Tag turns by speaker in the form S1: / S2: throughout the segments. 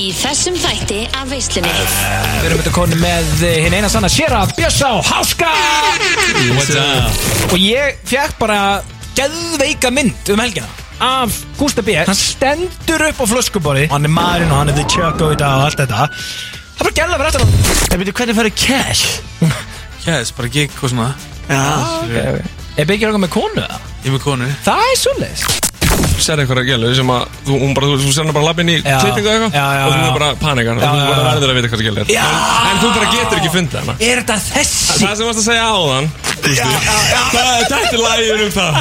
S1: Í þessum þætti af veislunni.
S2: Við erum þetta konu með eh, hinn eina sanna Sjera og Háska? Og ég fekk bara geðveika mynd um helgina af Gústa B. Hann stendur upp á flöskubori Hann er maðurinn og hann er the choco í dag og allt þetta. Það er bara gæla fyrir þetta
S3: Ég veit hvernig færðu cash?
S4: Yes, bara gig og svona.
S3: Já.
S2: Er byggir okkur með konu það?
S4: Ég með konu.
S2: Það er svolítið
S5: Sér eitthvað að gælu sem að þú, hún bara, þú, þú hana bara lappin í
S2: Já.
S5: klippingu eða
S2: Já, já,
S5: eitthvað og þú
S2: já.
S5: er bara panikar og
S2: Já,
S5: þú
S2: já,
S5: bara
S2: já.
S5: verður að vita hvað gælu er
S2: Já.
S5: En þú bara getur ekki fundið hana
S2: Er þetta þessi?
S5: Það sem varst að segja áðan Það þetta er lægir um það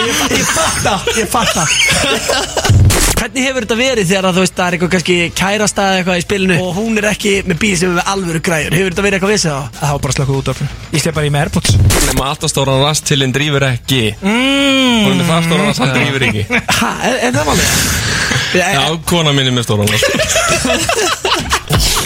S3: Ég, ég fatta, ég fatta Hvernig hefur þetta verið þegar að þú veist það er eitthvað kannski kærasta eða eitthvað í spilinu og hún er ekki með bíl sem er með alvöru græður Hefur þetta verið eitthvað vissið á?
S2: Það var bara slökuð út af Ég slepp bara í með Airpods
S5: Nefna alltaf stóran rast til en drífur ekki
S2: mm.
S5: Hún er með það stóran rast, hann drífur ekki
S3: Ha, er, er það vanlega? Já,
S5: kona mín er með stóran rast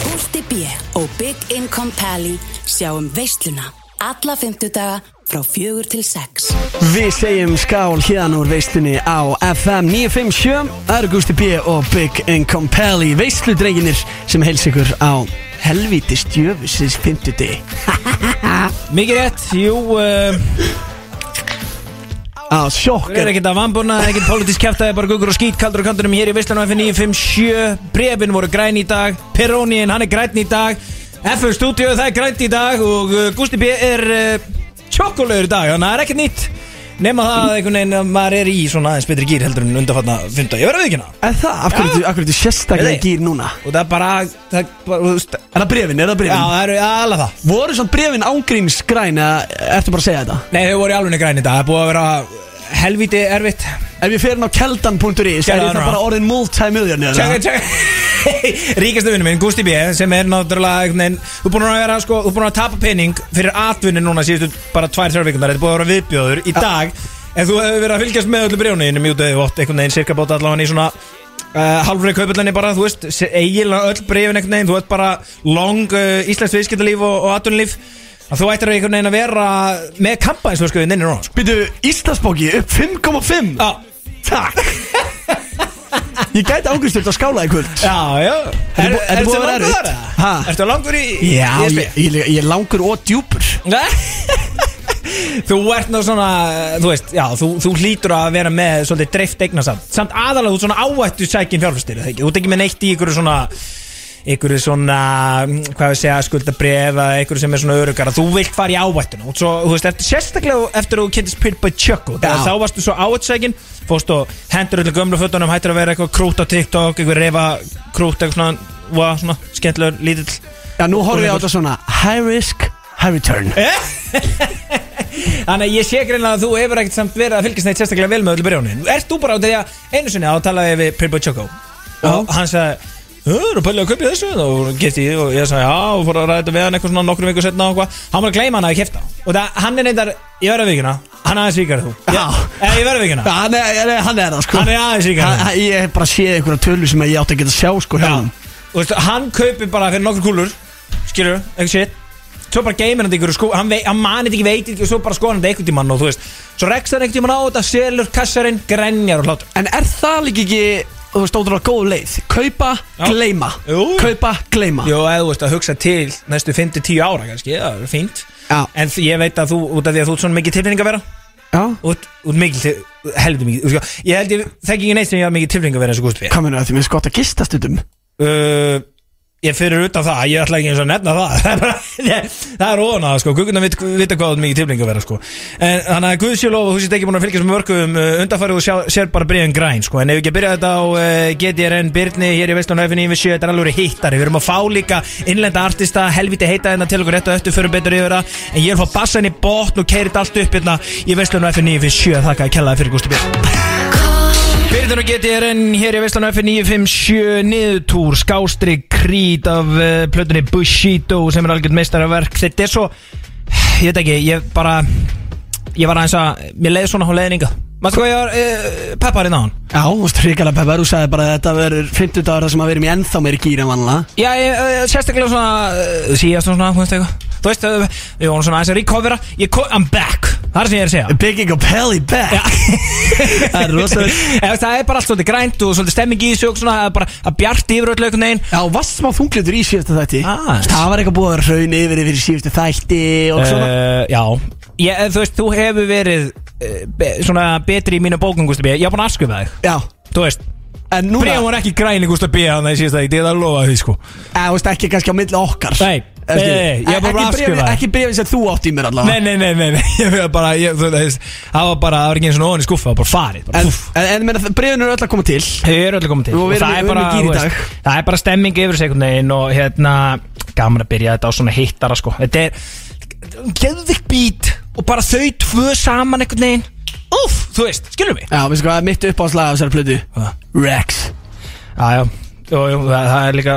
S6: Gústi B. og Big Income Pally sjáum veisluna alla fymtudaga frá fjögur til sex.
S3: Við segjum skál hérna úr veistunni á FM 957 Það eru Gusti B. og Big Income Pally Veisludrenginir sem heils ykkur á helvíti stjöfusins 50
S2: Mikið rétt, jú uh,
S3: Á
S2: Við
S3: sjokk
S2: erum ekkert að vambuna, ekkert politísk kæftæði, bara gugur og skít, kaldur og kantunum hér í Visslanu F957 Brefin voru græn í dag, Perónín, hann er græn í dag FM Studio, það er grænt í dag og uh, Gusti B er uh, tjokkulegur í dag, þannig að það er ekkert nýtt Nefna það að einhvern veginn að maður er í svona aðeins betri gýr heldur en undanfatna funda Ég verði við ekki hana
S3: Er það? Af hverju hverju ertu sérstaklega í gýr núna?
S2: Og það er bara, það bara, þú
S3: Er það brefin? Er það
S2: Já,
S3: brefin?
S2: það eru alveg það
S3: Voru svona brefin ángríns græn eða ertu bara að segja þetta?
S2: Nei, þau voru í alveg græn í dag, það er búið að vera helviti erfitt.
S3: Ef ég fer inn á keldan.is er ég það bara orðin
S2: tjekka Ríkastu vinnu minn, Gusti B sem er náttúrulega veginn Þú er búin að vera, sko, þú er búin að tapa pening fyrir atvinni núna síðustu bara tvær, þrjár vikundar Þetta er búin að vera viðbjóður í dag. En þú hefur verið að fylgjast með öllu brjónu Mjútu hefur ótt einhvern veginn cirka bóta allavega í svona uh, Halvri kaupallinni bara, þú veist Eiginlega öll einhvern veginn Þú ert bara long uh, íslensk viðskiptalíf og, og atvinnulíf. að Þú ættir einhvern veginn að vera með kampænsvörskuðin inni núna sko.
S3: Býtu, Íslandsbóki upp 5,5
S2: Já,
S3: Takk. Ég gæti ángriðstöld að skála í kvöld.
S2: Já, já.
S3: Er-
S2: Ertu
S3: búið að vera erfitt? Ha?
S2: Ertu langur í
S3: Já,
S2: í
S3: ég, ég, ég er langur og djúpur.
S2: Þú ert ná svona, þú veist, já, þú, þú hlýtur að vera með svolítið dreift eignasamt Samt aðalega þú ert svona áættu sækin fjárfæstir, það ekki? Þú ekki með neitt í ykkur svona, ykkur svona, mm, hvað við segja, skuldabref eða ykkur sem er svona örugara Þú vilt fara í áættuna og svo, þú veist, eftir, sérstaklega eftir að þú kynntist Pit by
S3: Já.
S2: Þá varstu svo áættu sækin, fórst og hendur öllu gömlu fötunum, hættir að vera eitthvað krút á TikTok, eitthvað reyfa krút, eitthvað svona, wow, svona, skemmtilegur, lítill.
S3: Já, nú horfum ég á þetta svona High risk, high return.
S2: Þannig að ég sé greinlega að þú hefur ekkert samt verið að fylgjast neitt sérstaklega vel með öllu brjónin Ert þú bara á því að einu sinni að talaði við Pimbo Choco Og hann sagði Þú eru pælið að kaupa þessu og geti ég og ég sagði já og fór að ræða þetta við hann eitthvað svona nokkrum vikur setna og eitthvað. Hann var að gleyma hann að ég kefta og það, hann er neyndar, að vikina Hann er aðeins vikar þú.
S3: Já.
S2: Eh, verði að vikina
S3: Já, hann er, hann er það sko.
S2: Hann er aðeins vikar
S3: Ég hef bara séð einhverja tölu sem ég átti að geta sjá sko hjá
S2: Já, og veistu, hann kaupir bara fyrir nokkur kúlur Skilur, eitthvað shit. Svo bara geymir hann ykkur sko, hann, hann manið ekki, veit ekki Og svo bara skoðan hann eitthvað tímann og þú veist Svo rekst hann eitthvað tímann á þetta, selur kassarinn, grenjar og hlátur.
S3: En er það líka ekki, þú veist, ótrúlega góð leið. Kaupa,
S2: Já.
S3: gleyma.
S2: Jú.
S3: Kaupa, gleyma.
S2: Jó, eða þú veist að hugsa til næstu 5-10 ára kannski, það er fínt.
S3: Já,
S2: En þ- ég veit að þú, út af því að þú ert svona mikið tilfinning að vera
S3: já
S2: Út, út mikið, til- heldur mikið þú sko, Ég held ég, þekki ekki neitt sem ég hafa mikið tilfinning að vera eins og gúst við
S3: Hvað meina því mér er gott að gista stundum?
S2: Uh, Ég fyrir utan það, ég ætla ekki eins og að nefna það. Það er bara, það er óna sko. Guðguna vita, vita hvað þú ert mikið tilfinning að vera sko. En þannig að Guð sé lofa, þú sést ekki búin að fylgjast með mörgum uh, Undarfærið og sjá, sér bara breiðan græn sko. En ef við ekki að byrja þetta á uh, GTRN Byrni Hér í Vestlun FNI við sjö, þetta er alveg hittari. Við erum að fá líka innlenda artista Helviti heita hérna til okkur rétt og eftir Förum betur yfir það. En ég er að fá bassan í botn og keirit allt upp hérna Í Vestlun FNI við sjö, þakka að kellaði fyrir Gústi Björn Byrðun og GTRN hér í Vestlanu F957 niðurtúr skástri krít af uh, plötunni Bushido sem er algjörð meistaraverk. Þetta er svo, ég veit ekki ég bara, ég var aðeins að mér leiði svona á leiðninga maður sko ég var uh, pepparinn á hann?
S3: Já, þú veist, hrikalega peppar, þú sagði bara að þetta verður 50 dagar þar sem að við erum í ennþá meiri gýr en vanlega
S2: já, ég, uh, sérstaklega svona síðast og svona, þú veist eitthvað þú veist, uh, við vorum svona aðeins að recovera. I'm back. Það er sem ég er að segja.
S3: Ink og Pelly back. Það er rosalega
S2: Það er bara allt svolítið grænt og svolítið stemming í þessu og svona, það bara að bjart yfir öllu einhvern veginn.
S3: Já, varst smá þunglitur í síðustu þætti.
S2: Aðeins.
S3: Það var eitthvað búið að hraun yfir yfir í síðustu þætti og svona.
S2: Uh, Já, ég, þú veist, þú hefur verið svona betri í mínu bókum, Gústi B. Ég er búin að afskrifa þig,
S3: Já,
S2: Bregðan var ekki græni, Gústi B. Þannig að ég síðast að ég er að lofa því, sko.
S3: Eða, þú veist, ekki kannski á milli okkar.
S2: Nei, nei, ég er bara
S3: ekki
S2: að afskrifa.
S3: Ekki brefið sem þú átt í mér allavega.
S2: Nei, nei, nei, nei, nei, ég var bara, ég, þú veist Það var bara, það var ekki eins og ofan í skuffa, það var bara farið bara,
S3: En,
S2: púff.
S3: en, en meina, brefinu eru öll að koma til.
S2: Þau eru öllu komið til.
S3: Og við erum-
S2: það er
S3: við erum
S2: bara,
S3: í gír í
S2: þú
S3: dag.
S2: það er bara stemming yfir veginn og hérna, gaman að byrja þetta á svona hittara sko. Þetta er geðvik bít og bara þau tvö saman einhvern veginn. Úff, þú veist, skilur mig?
S3: Já, veistu hvað, mitt uppáðslag af þessari plötu.
S2: Hvað?
S3: Rex.
S2: Já, já, jú, jú, það, það er líka,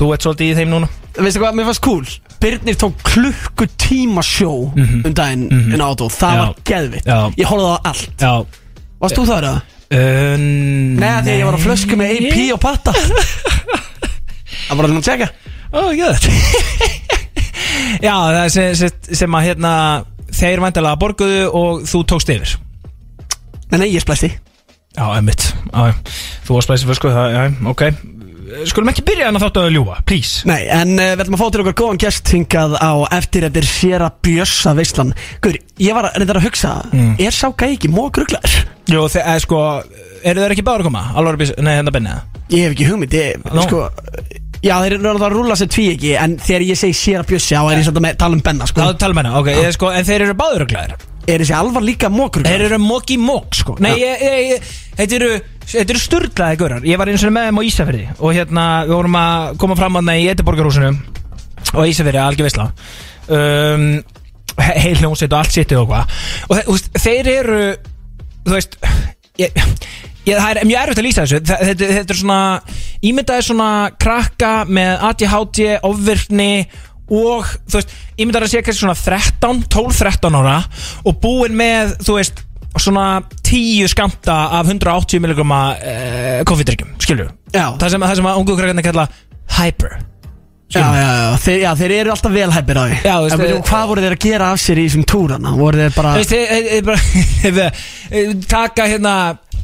S2: þú ert svolítið í þeim núna
S3: Veistu hvað, mér fannst cool? Birnir tók klukkutíma sjó um daginn inn á átó Það
S2: Já.
S3: var geðvitt
S2: Já.
S3: Ég horfði á allt.
S2: Já.
S3: Varst þú það eða?
S2: uh,
S3: Nei, því að ég var að flösku með AP og patta Það var að tjekka
S2: Ó, gæðt Já, það er sem, sem, sem að hérna Þeir væntalega borguðu og þú tókst yfir.
S3: Nei, nei, ég splæsti.
S2: Já, já. Þú varst splæsið fyrir sko, það, já, ok Skulum ekki byrja hann að þáttu að ljúa, please.
S3: Nei, en uh, við ætlum að fá til okkar góðan gest hingað á eftir þetta sér að bjössa veistlan Guður, ég var að reynda að hugsa Er sá gæi ekki mók rugglar?
S2: Jú, þeir, eða sko, eru þeir ekki báður að koma? Alvar býs, nei, hérna benni
S3: Ég hef ekki hugmynd, ég,
S2: Nú.
S3: sko Já, þeir eru náttúrulega að rúla sér tví ekki En þegar ég segi sér að bjössi á er ég samt að me- tala um Benna, sko.
S2: Það tala með hennar, ok, ég, sko, en þeir eru báður að glæðir
S3: Er þessi alvar líka mók
S2: Þeir eru móki mók, sko. Nei, ég, ég, ég, þetta eru, þetta eru sturglaði gaurar. Ég var eins og með þeim á Ísafirði Og hérna, við vorum að koma fram að í Ediborgarhúsinu Og Ísafirði, algjör veistla um, he- Heil hljómsveit og allt sittið og hvað Og þú veist, þeir eru Þú veist ég, ég, Það er mjög erfitt að lýsa þessu. Þa- Þetta, þetta er svona Ímyndaði svona krakka með ADHD, ofvirkni og þú veist, ímyndaði að sé kannski svona 13, 12-13 ára og búin með, þú veist svona 10 skamta af 180 mg uh, koffidrykkjum, skilur
S3: Já.
S2: það sem, það sem að ungu krakkarnir kalla hyper
S3: Já, já, já, þeir, já, þeir eru alltaf velhæpir á því
S2: Já, veist,
S3: En veitum,
S2: eh,
S3: Hvað voru þeir að gera af sér í þessum túrana? Voru þeir bara
S2: veist, þeir- þeir- bara taka hérna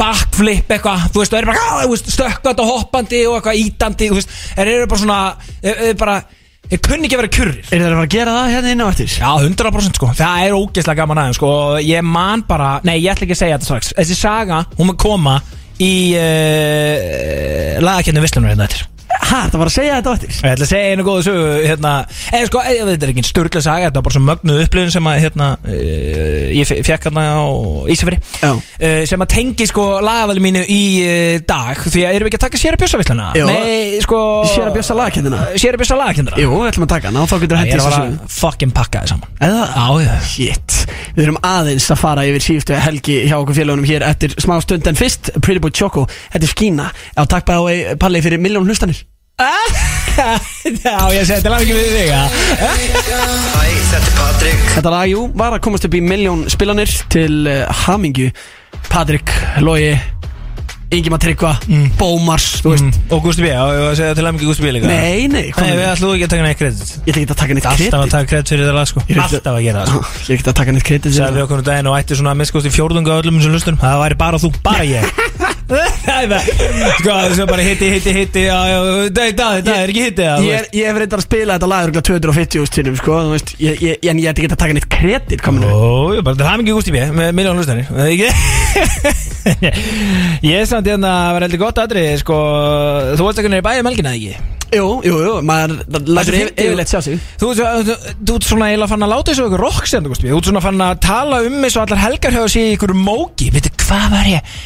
S2: backflip eitthvað, þú veist, þeir eru bara þú veist, stökkvandi og hoppandi og eitthvað ítandi, þú veist, þeir eru bara svona þeir, þeir bara, þeir kunni ekki að vera kjurrir
S3: Er þeir að fara að gera það hérna inn á eftir?
S2: Já, 100% sko, það er ógeðslega gaman aðeins sko, ég man bara, nei, ég ætla ekki að segja þetta strax. Þessi saga, hún mun koma í uh, lagakennum Visslunar hérna eftir
S3: Hæ, það var að segja þetta á eftir?
S2: Ég ætla að segja einu góðu sögu hérna, eða sko, eða, þetta er ekki störglega saga þetta var bara svo mögnuð upplifun sem að hérna, uh, ég fe- fekk hérna á Ísafri
S3: Já.
S2: uh, sem að tengi sko lagavali mínu í uh, dag því að erum við ekki að taka sér að bjössa vissluna
S3: Jú.
S2: Nei, sko
S3: Sér að bjössa lagakennina?
S2: Sér að bjössa lagakennina
S3: Jú, við ætlum að taka hana og þá getur
S2: Ég
S3: hætti
S2: er að
S3: þessu
S2: fara að fucking pakka þið saman
S3: Eða?
S2: Já, já
S3: Shit Við erum aðeins að fara yfir síðustu helgi hjá okkur félagunum hér eftir smá stund En fyrst, Pretty Boy Choco, þetta er skína Já, takk bæði á Palli fyrir miljón hlustanir
S2: Já, ég segi til að ekki við þig.
S7: Hæ, þetta er Patrik
S3: Þetta lag, jú, var að komast upp í miljón spilanir til uh, Hamingju Patrik, Logi, Ingimar Tryggva, Bómars, þú veist.
S2: Mm. Og Gústi B, já, ég var að segja til að ekki Gústi B líka.
S3: Nei, nei,
S2: Nei, við ætlum ekki að taka neitt kredit.
S3: Ég ætla ekki að taka neitt
S2: Alltaf að
S3: kredit
S2: taka kredit fyrir það lag sko. Alltaf að gera það. Sko
S3: Ég ætla ekki að taka neitt kredit
S2: Sæði við
S3: það.
S2: okkur um daginn og ætti svona að minnskóst í fjórðunga öllum þessum hlustunum. Það væri bara þú, bara ég. Það Sko, það er bara hitti, hitti, hitti. Dag, er ekki hitti það,
S3: Ég, hef reyndar að spila þetta lag örugglega 250 úrstinnum, sko, en ég ætti ekki að taka neitt kredit,
S2: það er mikið Gústi B með miljón hlustanir Það ekki Ég er samt hérna að vera heldur gott aðri Sko, þú varst ekki nýri bæði melgina, ekki?
S3: Jú, jú, jú, maður lætur
S2: Þessu
S3: yfirleitt sjá sig
S2: Þú ert þú- þú svona eiginlega fann að láta þessu okkur rockstjörn Þú ert svona fann að tala um og allar helgar hefur séð í ykkur móki Veitu, hvað var ég?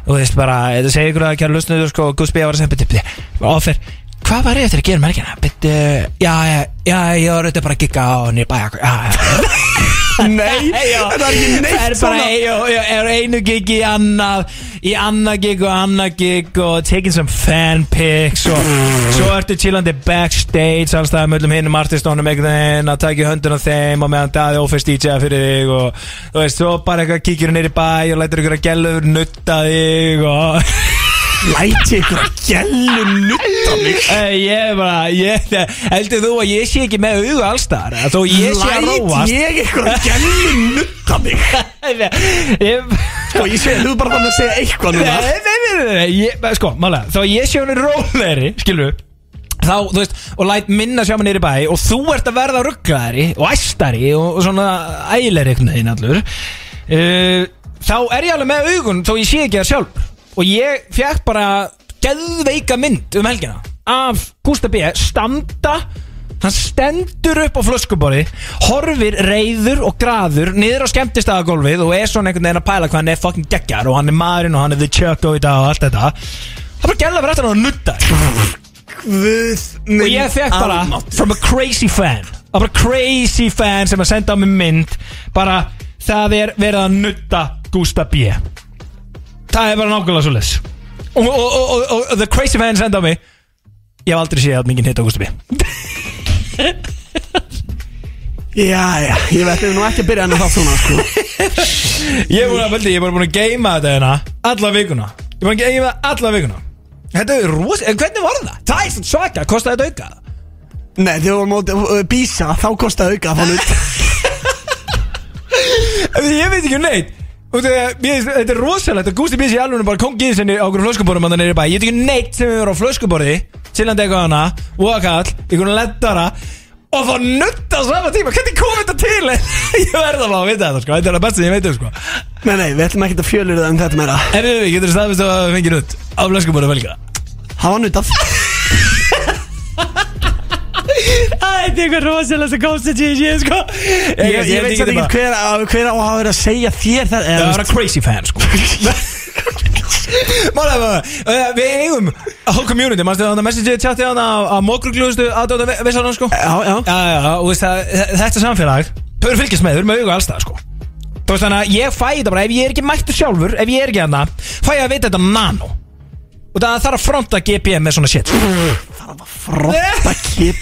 S2: Þú veist bara, þetta segir ykkur að kæra lusnuður sko Guðs B. var að segja, beti, beti, offer Hvað var ég eftir að gera merkina? Beti, já, já, já, ég var auðvitað bara að gigga á nýr bæja Já, já.
S3: Nei, þetta er ekki neitt
S2: Það er bara ein, er einu gig í annað Í annað gig og annað gig Og taking some fan pics Og svo ertu chillandi backstage Allstæðum öllum hinnum artistónum Að taka í höndun á þeim Og meðan daði ófest DJ fyrir þig Og þú veist, svo bara eitthvað kíkjur nýri bæ Og lætur ykkur að gælur nutta þig Og
S3: Læti ykkur að gælu nutta mig.
S2: Eh, Ég er bara, ég, heldur þú að ég sé ekki með auðu allstar Þó ég sé að róast?
S3: Læti ég ykkur að gælu nutta mig?
S2: Ég
S3: Sko ég sé, þú bara þannig að segja eitthvað núna.
S2: Nei, nei, nei, nei, nei, ég, sko, málega Þá ég sé hún er rólegri, skilur Þá, þú veist, og læt minna sjá mig nýri bæ Og þú ert að verða rugglaðari Og æstari og, og svona ægilegri einhvern veginn allur uh, Þá er ég alveg með augun Þó ég sé ekki það sjálf Og ég fekk bara Geðveika mynd um helgina Af Gústa B. Standa Hann stendur upp á flöskuborði Horfir reyður og graður Niður á skemmtistagagólfið Og er svona einhvern veginn að pæla hvað hann er fucking geggjar Og hann er maðurinn og hann er the dag og allt þetta. Það bara gæla fyrir aftan og nutta
S3: Guð
S2: Og ég fekk bara From a crazy fan bara crazy fan sem að senda á mig mynd Bara það er verið að nutta Gústa B Það er bara nákvæmlega svo les og, og, og, og, the crazy fan senda á mig. Ég hef aldrei séð að mikið hitt á Gústa B.
S3: Já, já, ég veit nú ekki að byrja að það svona sko.
S2: Ég er búin að, veldi, ég er bara búin að geima þetta hérna Alla vikuna. Ég er búin að geima þetta alla vikuna. Þetta er rosa, en hvernig var það? Það er svona svaka, kostaði þetta auka?
S3: Nei, þegar við vorum á uh, bísa, þá kostaði auka að fá nutt
S2: Ég veit ekki um neitt þetta finnst- þetta er rosalegt. Að Gústi Bísi í alveg bara kongið sinni á okkur flöskuborðum að það neyri bæ. Ég veit ekki neitt sem við erum á flöskuborði Sillandi eitthvað hana, Wakall, einhvern leddara Og fá nutta á sama tíma. Hvernig kom þetta til? ég verða bara að vita þetta sko. Þetta er það besta sem ég veit um sko.
S3: Nei, nei, við ætlum ekki að fjölur það um þetta meira.
S2: En við, við getur staðvist að við fengið nutt Á flöskuborðu velga
S3: Það var nuttað
S2: Þetta er eitthvað rosalega sem komst þetta ég sko.
S3: Ég, veit samt ekki hver, á- á að vera að segja þér það
S2: Það var að crazy fan sko. Uh, Við eigum whole community. Að message chati þannig að að aðdóta sko?
S3: Já, já.
S2: Já, já, og veist það, þetta samfélag Þau eru fylgjast með, þau eru með auga allstað sko. Þú veist þannig að ég fæ þetta bara Ef ég er ekki mættur sjálfur, ef ég er ekki hana Fæ ég að vita þetta nano. Og það þarf að fronta GPM með svona shit
S3: Frotta kip.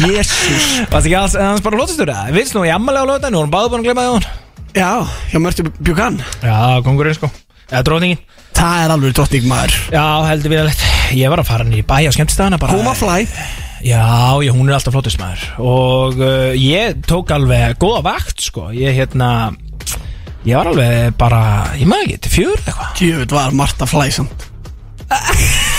S3: Jésús
S2: Varst ekki alls, hans bara lótastur það Við snú í ammalega á nú erum báðu búin að glema það hún
S3: Já, hjá Mörtu Bjúkan.
S2: Já, kongurinn sko. Eða drótingin
S3: Það er alveg drottning maður.
S2: Já, heldur við að lett Ég var að fara niður í bæ á skemmtistæðana bara
S3: Húma flæ.
S2: Já, já, hún er alltaf flottist maður. Og uh, ég tók alveg góða vakt, sko. Ég hérna Ég var alveg bara, ég maður ekki, til fjör eitthvað.
S3: Djöfut var Marta flæ samt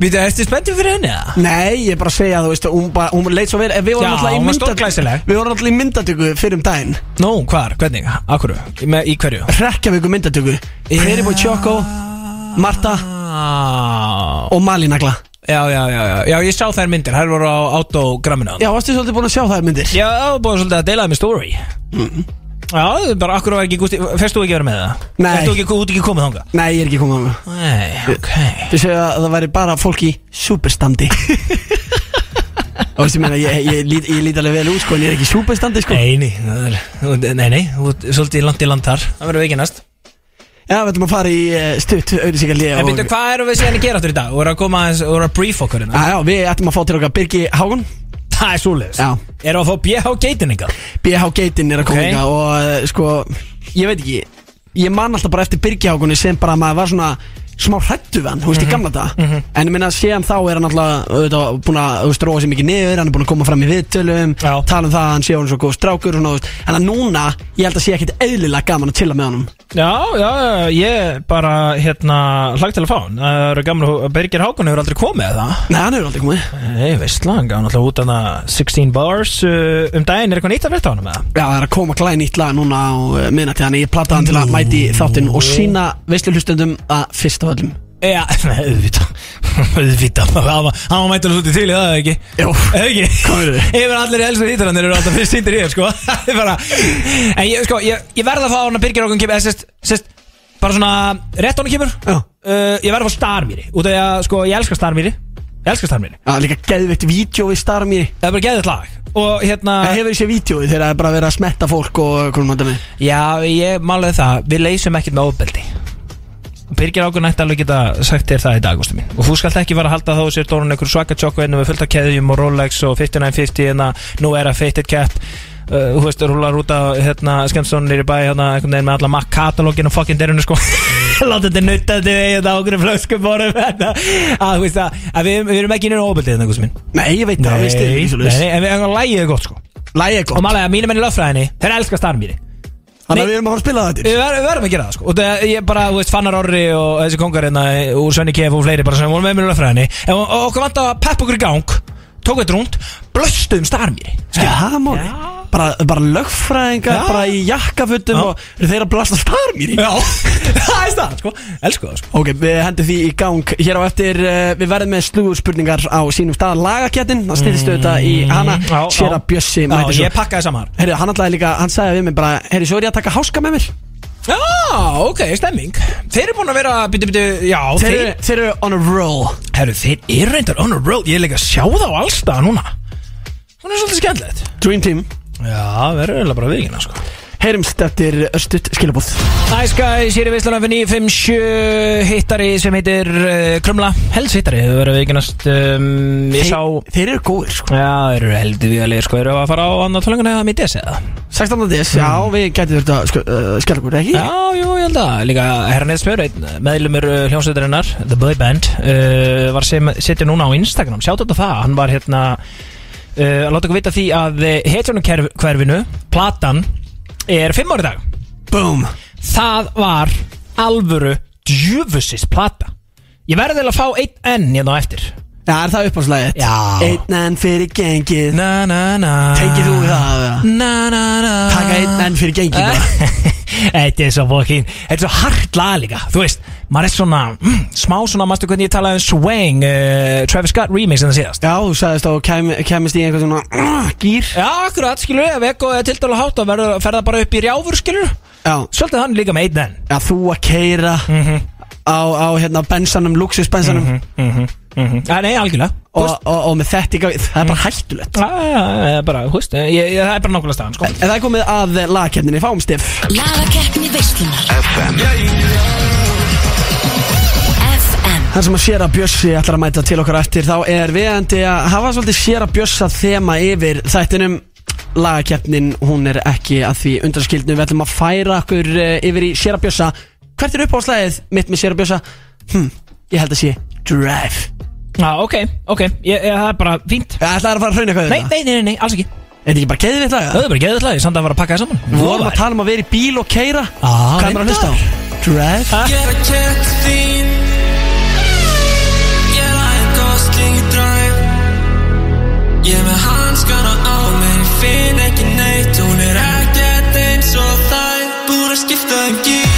S2: Býtu, ertu spenntið fyrir henni, eða?
S3: Nei, ég er bara að segja þú veist Hún, bara, hún leit svo verið Við vorum
S2: Já,
S3: alltaf í
S2: hún var
S3: myndatöku
S2: stórglæsileg.
S3: Við vorum alltaf í myndatöku fyrir um daginn.
S2: Nú, hvar, hvernig, akkur, með, í hverju?
S3: Rekkjavíku myndatöku. Fyrir búið Choco Marta
S2: Ah,
S3: og Malinagla
S2: já, já, já, já, já, ég sá þær myndir, þær voru á autogramminu
S3: Já, varstu svolítið búin að sjá þær myndir?
S2: Já, það búin svolítið að deila með story Já, er bara akkur var ekki gústi Fyrst þú ekki að vera með það?
S3: Nei.
S2: Fyrst þú ekki, út ekki komið þanga?
S3: Nei, ég er ekki komið það
S2: Nei, ok
S3: Þið segja að það væri bara fólk í superstandi Og veistu, ég meina, ég, ég, lít, ég lít alveg vel út, sko, en ég er ekki superstandi, sko
S2: Nei, nei, er- þú- nei, nei, þú svolítið langt í land þar Það verður ekki næst
S3: Já, við ætlum að fara í uh, stutt auðvitað
S2: En byrju, hvað erum við síðan að gera áttur í dag? Þú verður að koma þú verður að brief okkur hérna
S3: Já, já, við ætlum að fá til okkar Birgi Hágun
S2: Það er svoleiðis
S3: Já.
S2: Erum við að fá BH geitinninga?
S3: BH Geitin er að koma
S2: Ok.
S3: okay. og uh, sko, ég veit ekki Ég man alltaf bara eftir Birgi Hágunni sem bara maður var svona smá hrættu við hann, þú veist, í gamla dag En ég minna, síðan þá er hann alltaf auðvitað, búin að, þú veist, róa sér mikið niður Hann er búin að koma fram í viðtölum,
S2: Já.
S3: tala um það að hann sé hann svo góð strákur og svona, þú veist. En að núna, ég held að sé ekkit eðlilega gaman að chilla með honum.
S2: Já, já, ég bara, hérna, hlagt til að fá hann. Það eru gamla, Birgir Hákon hefur aldrei komið eða?
S3: Nei, hann hefur aldrei komið.
S2: Nei, veist hann gaf náttúrulega út hana 16 bars uh, um daginn. Er eitthvað nýtt að frétta á hann með það?
S3: Já, það er að koma klæði nýtt lag núna á uh, minnati Þannig ég plattaði hann til að mæti þáttinn og sína veisluhlustundum að fyrst af öllum
S2: Já, auðvitað. Auðvitað. Hann var- hann mættur út í til í það eða ekki?
S3: Jó,
S2: Eða ekki?
S3: Hvað er þið?
S2: Yfir allir í elstu hýttarannir eru alltaf fyrst sýndir í þér sko. Það er bara En ég, sko, ég, ég verð að fá hann að Birgir okkur kemur Sest, sest, bara svona Rétt honum kemur.
S3: Já.
S2: uh, Ég verð að fá Starmýri. Út af því að, sko, ég elska Starmýri. Ég elska Starmýri.
S3: Já, líka geðveitt vídeo í Starmýri.
S2: Það er bara geðið lag. Og hérna
S3: Það hefur þessi vídjói þegar það er bara verið að smetta fólk og hvernig maður með.
S2: Já, ég málaði það. Við leysum ekkert með ofbeldi Birgir águr nætti alveg geta sagt þér það í dag Gústi mín. Og þú skalt ekki vera að halda þá sér Dórun einhver svaka tjokku Ennu með fullt af keðjum og Rolex og 5950 En að nú er að fitted cap. Uh, Þú veist, rúlar út á hérna, Skemsson nýri bæ hérna, einhvern veginn með alla Mac katalógin og fucking derinu sko. Láta þetta nutta þetta við þetta okkur flöskum borum að, þú veist að, að við, við erum ekki inn á óbildið þetta, Gústi minn.
S3: Nei, ég veit það, veist. þið
S2: en lægið er gott sko.
S3: Lægi er gott Þannig að við erum að fara að spila þetta
S2: Við ver, við verðum að gera það sko. Og það, ég bara, þú veist, Fannar Orri og þessi kongar hérna Úr Svenni Kef og fleiri bara sem voru með mér í löffræðinni En okkur vant að peppa okkur í gang Tók þetta rúnd, blöstuðum starmýri.
S3: Já, það máli Bara, bara lögfræðingar,
S2: Já.
S3: bara í jakkafutum
S2: Já.
S3: og eru þeir að blasta starmýri
S2: Já, það er stað, sko. Elsku það, sko.
S3: Ok, við hendum því í gang Hér á eftir, uh, við verðum með slúðurspurningar á sínum stað. Lagakettin, það styrðist auðvitað í hana.
S2: Mm, já,
S3: Sér að Bjössi
S2: Já,
S3: mæti svo.
S2: ég pakkaði saman
S3: Herri, hann alltaf líka, hann sagði við mig bara Herri, svo er ég að taka háska með mér.
S2: Já, ok, stemming. Þeir eru búin að vera, byrju, byrju, já
S3: Þeir,
S2: Þeir,
S3: eru- þeir eru on a roll.
S2: Herru, þeir eru reyndar on a road Ég er líka að sjá það á allstað núna. Hún er svolítið skemmtilegt.
S3: Dream Team
S2: Já, verður eiginlega bara viðkynna, sko.
S3: Heyrumst eftir östut skilabúð
S2: Nice guys, hér er Vistlan F957 hittari sem heitir uh, Krumla. Helds hittari, þau verður viðkynast um, Ég sá
S3: þeir, eru góðir sko.
S2: Já, þeir eru heldur viðalegir, sko. Þeir eru að fara á annar tónleikana eða mitt DS eða?
S3: 16. des, já, við gætum þetta sko, uh, skilabúð, ekki?
S2: Já, jú, ég held að. Líka spjör, einn meðlumur uh, hljómsveitarinnar The Boy Band uh, Var sem setja núna á Instagram. Sjáttu þetta það, hann var hérna uh, Að láta okkur vita því að Hetjónum hverfinu, platan Er fimm ári dag.
S3: Boom.
S2: Það var alvöru djöfusist plata. Ég verði til að fá einn enn hérna á eftir.
S3: Já, er það uppáðslæðið?
S2: Já.
S3: Einn enn fyrir gengið.
S2: Na na na.
S3: Tengið þú það?
S2: Na na na.
S3: Taka einn enn fyrir gengið bara
S2: Þetta er svo fokkin Þetta er svo hart lag líka. Þú veist, maður er svona mm, Smá svona, mástu hvernig ég talaði um Swang uh, Travis Scott remix en það síðast?
S3: Já, þú sagðist þá kem, kemist í einhver svona uh, gýr
S2: Já, akkurat, skilur Ef ekko er til dæla hátt þá verður fer það bara upp í rjáfur, skilur
S3: Já,
S2: Svolítið hann líka með einn enn.
S3: Já þú að keira á, á hérna bensanum, luxusbensanum
S2: mm -hmm, mm -hmm. Nei, algjörlega
S3: og, og, og með þetta í gang, það er bara hættulegt.
S2: Já, já, já, bara, hú veist ég, ég, Það er bara nákvæmlega staðan, sko.
S3: En það er komið að lagkeppninni, fáum stiff.
S1: Lagakeppni veislunar. FM
S3: Það sem að sér að Bjössi ætlar að mæta til okkar eftir Þá er viðandi að hafa svolítið sér að Bjössa þema yfir þættinum. Lagakeppnin, hún er ekki að því undanskildinu Við ætlum að færa okkur eh, yfir í sér að Bjössa. Hvert er uppáðslæðið mitt með sér að Bjössa? Hm, ég held að sé Drive
S2: Já, ok, ok, ég, ég, það er bara fínt.
S3: Það ætlaði að fara að hrauna eitthvað
S2: Nei, nei, nei, nei, nei, alls ekki.
S3: Er þetta ekki bara geðið við
S2: Það er bara geðið slag, samt að fara að pakka það saman.
S3: Við vorum að tala um að vera í bíl og keira
S2: Ah,
S3: Hvað er maður að hlusta á? Drive
S4: Ég Ég Ég með hanskana á mig Finn ekki neitt. Hún er ekkert eins og það Búin að skipta um gír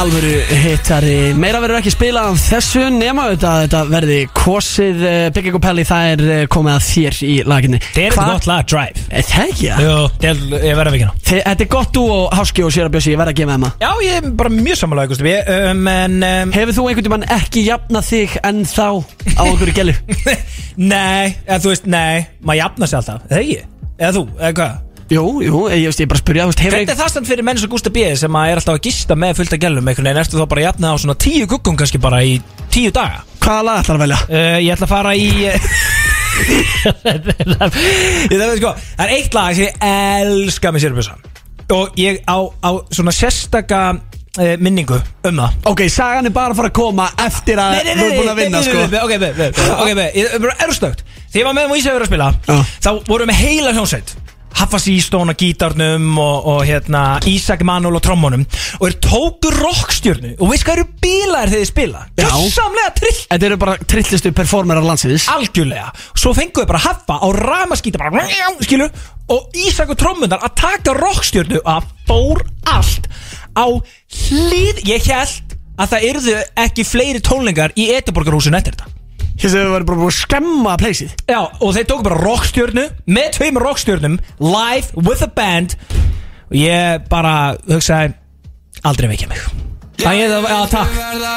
S3: alvöru hittari Meira verður ekki spilað af þessu Nema auðvitað að þetta verði kosið uh, Bygging og Pelli, það er uh, komið að þér í laginni
S2: Það er gott lag, Drive
S3: Er Það ekki, ja?
S2: Jú, ég, verði ná
S3: Þi- Þetta er gott þú og Háski og Sér að Bjössi Ég verð að gefa það
S2: Já, ég er bara mjög samanlega, Gusti um, um,
S3: Hefur þú einhvern tímann ekki jafnað þig en þá á einhverju gælu?
S2: nei, eða þú veist, nei Maður jafna sig alltaf, eða ekki? Eða þú, eða hvað?
S3: Jú, jú, ég veist, ég bara hefur
S2: Hvernig er það stand fyrir menn sem Gústa B sem að er alltaf að gista með fullt af gælum einhvern veginn, ertu þá bara að jafna á svona tíu guggum kannski bara í tíu daga?
S3: Hvaða lag ætlar að velja?
S2: uh, Ég ætla að fara í Ég það veit sko Það er eitt lag sem ég elska með Sýrbjörsa Og ég á, á svona sérstaka uh, minningu um það.
S3: Ok, sagan er bara að fara að koma eftir að þú er búin að vinna, sko.
S2: Ok, be, be, be, ok, be, ég er bara erustögt Þegar ég var með Ísafjörður að spila
S3: Já.
S2: Þá vorum við með heila hljónsveit Haffa Sístón á gítarnum og, og hérna, Ísak Manul og trommunum Og þeir tóku rockstjörnu. Og veist hvað eru bílar þegar þið spila?
S3: Já.
S2: Gjörsamlega trill
S3: Þetta eru bara trillistu performerar landsins.
S2: Algjörlega. Svo fenguðu bara Haffa á ramaskíta bara Skilu Og Ísak og trommundar að taka rockstjörnu Að fór allt Á hlýð Ég held að það yrðu ekki fleiri tónlingar Í Eteborgarhúsinu eftir þetta
S3: Þessi þau verður bara búin að skemma pleysið
S2: Já, og þeir tóku bara rockstjörnu með tveim rockstjörnum live with a band. Og ég bara hugsaði aldrei vekja mig. Það er það, já takk.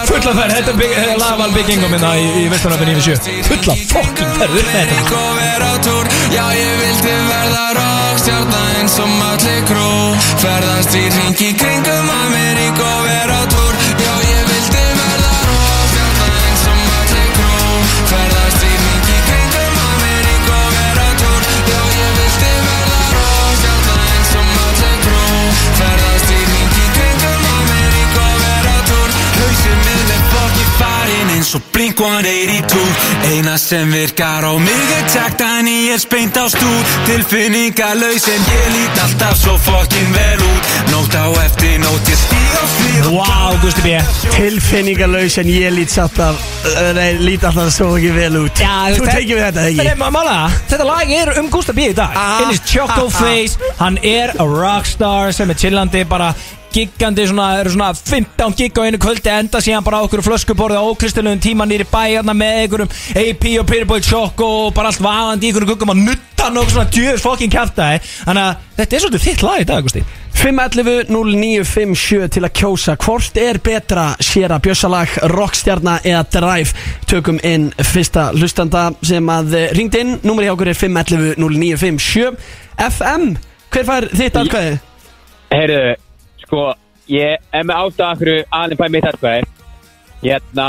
S2: Fulla ferð, þetta er þetta er lagval Big Ingo minna í, í Vesturlöfin 97 Fulla fucking ferð upp með þetta.
S4: Já, ég vildi verða rockstjarna eins og Mötli Krú Ferðast í ring í kringum Amerík og vera á túr eins og Blink-182 Eina sem virkar á mig er taktan í er speint á stúd Tilfinningalöys en ég lít alltaf svo fokkin vel út. Nótt á eftir nótt ég stíg á svið.
S2: Vá, Gusti B.
S3: Tilfinningalös en ég lít satt af uh, Nei, lít alltaf svo ekki vel út. Þú tekið við þetta, ekki?
S2: er mála, þetta lag er um Gustaf B í dag.
S3: Ah,
S2: In his choco
S3: ah, ah.
S2: face Hann er a rockstar sem er chillandi bara giggandi svona, eru svona 15 gig á einu kvöldi enda síðan bara á okkur flöskuborði á ókristalunum tíma nýri bæjarna með einhverjum AP og Pyrboy Choco og bara allt vafandi í einhverjum guggum að nutta og svona djöðs fokkin kæftæði Þannig að þetta er svolítið þitt lag í dag, Gusti.
S3: 511-0957 til að kjósa Hvort er betra sér að bjössalag Rockstjarna eða Drive? Tökum inn fyrsta hlustanda sem að eh, ringd inn. Númer hjá okkur er 511-0957 FM, hver fær þitt atkvæði?
S8: Heyrðu, sko, ég er með ástæða fyrir aðeins bæði mitt aðkvæði. Hérna,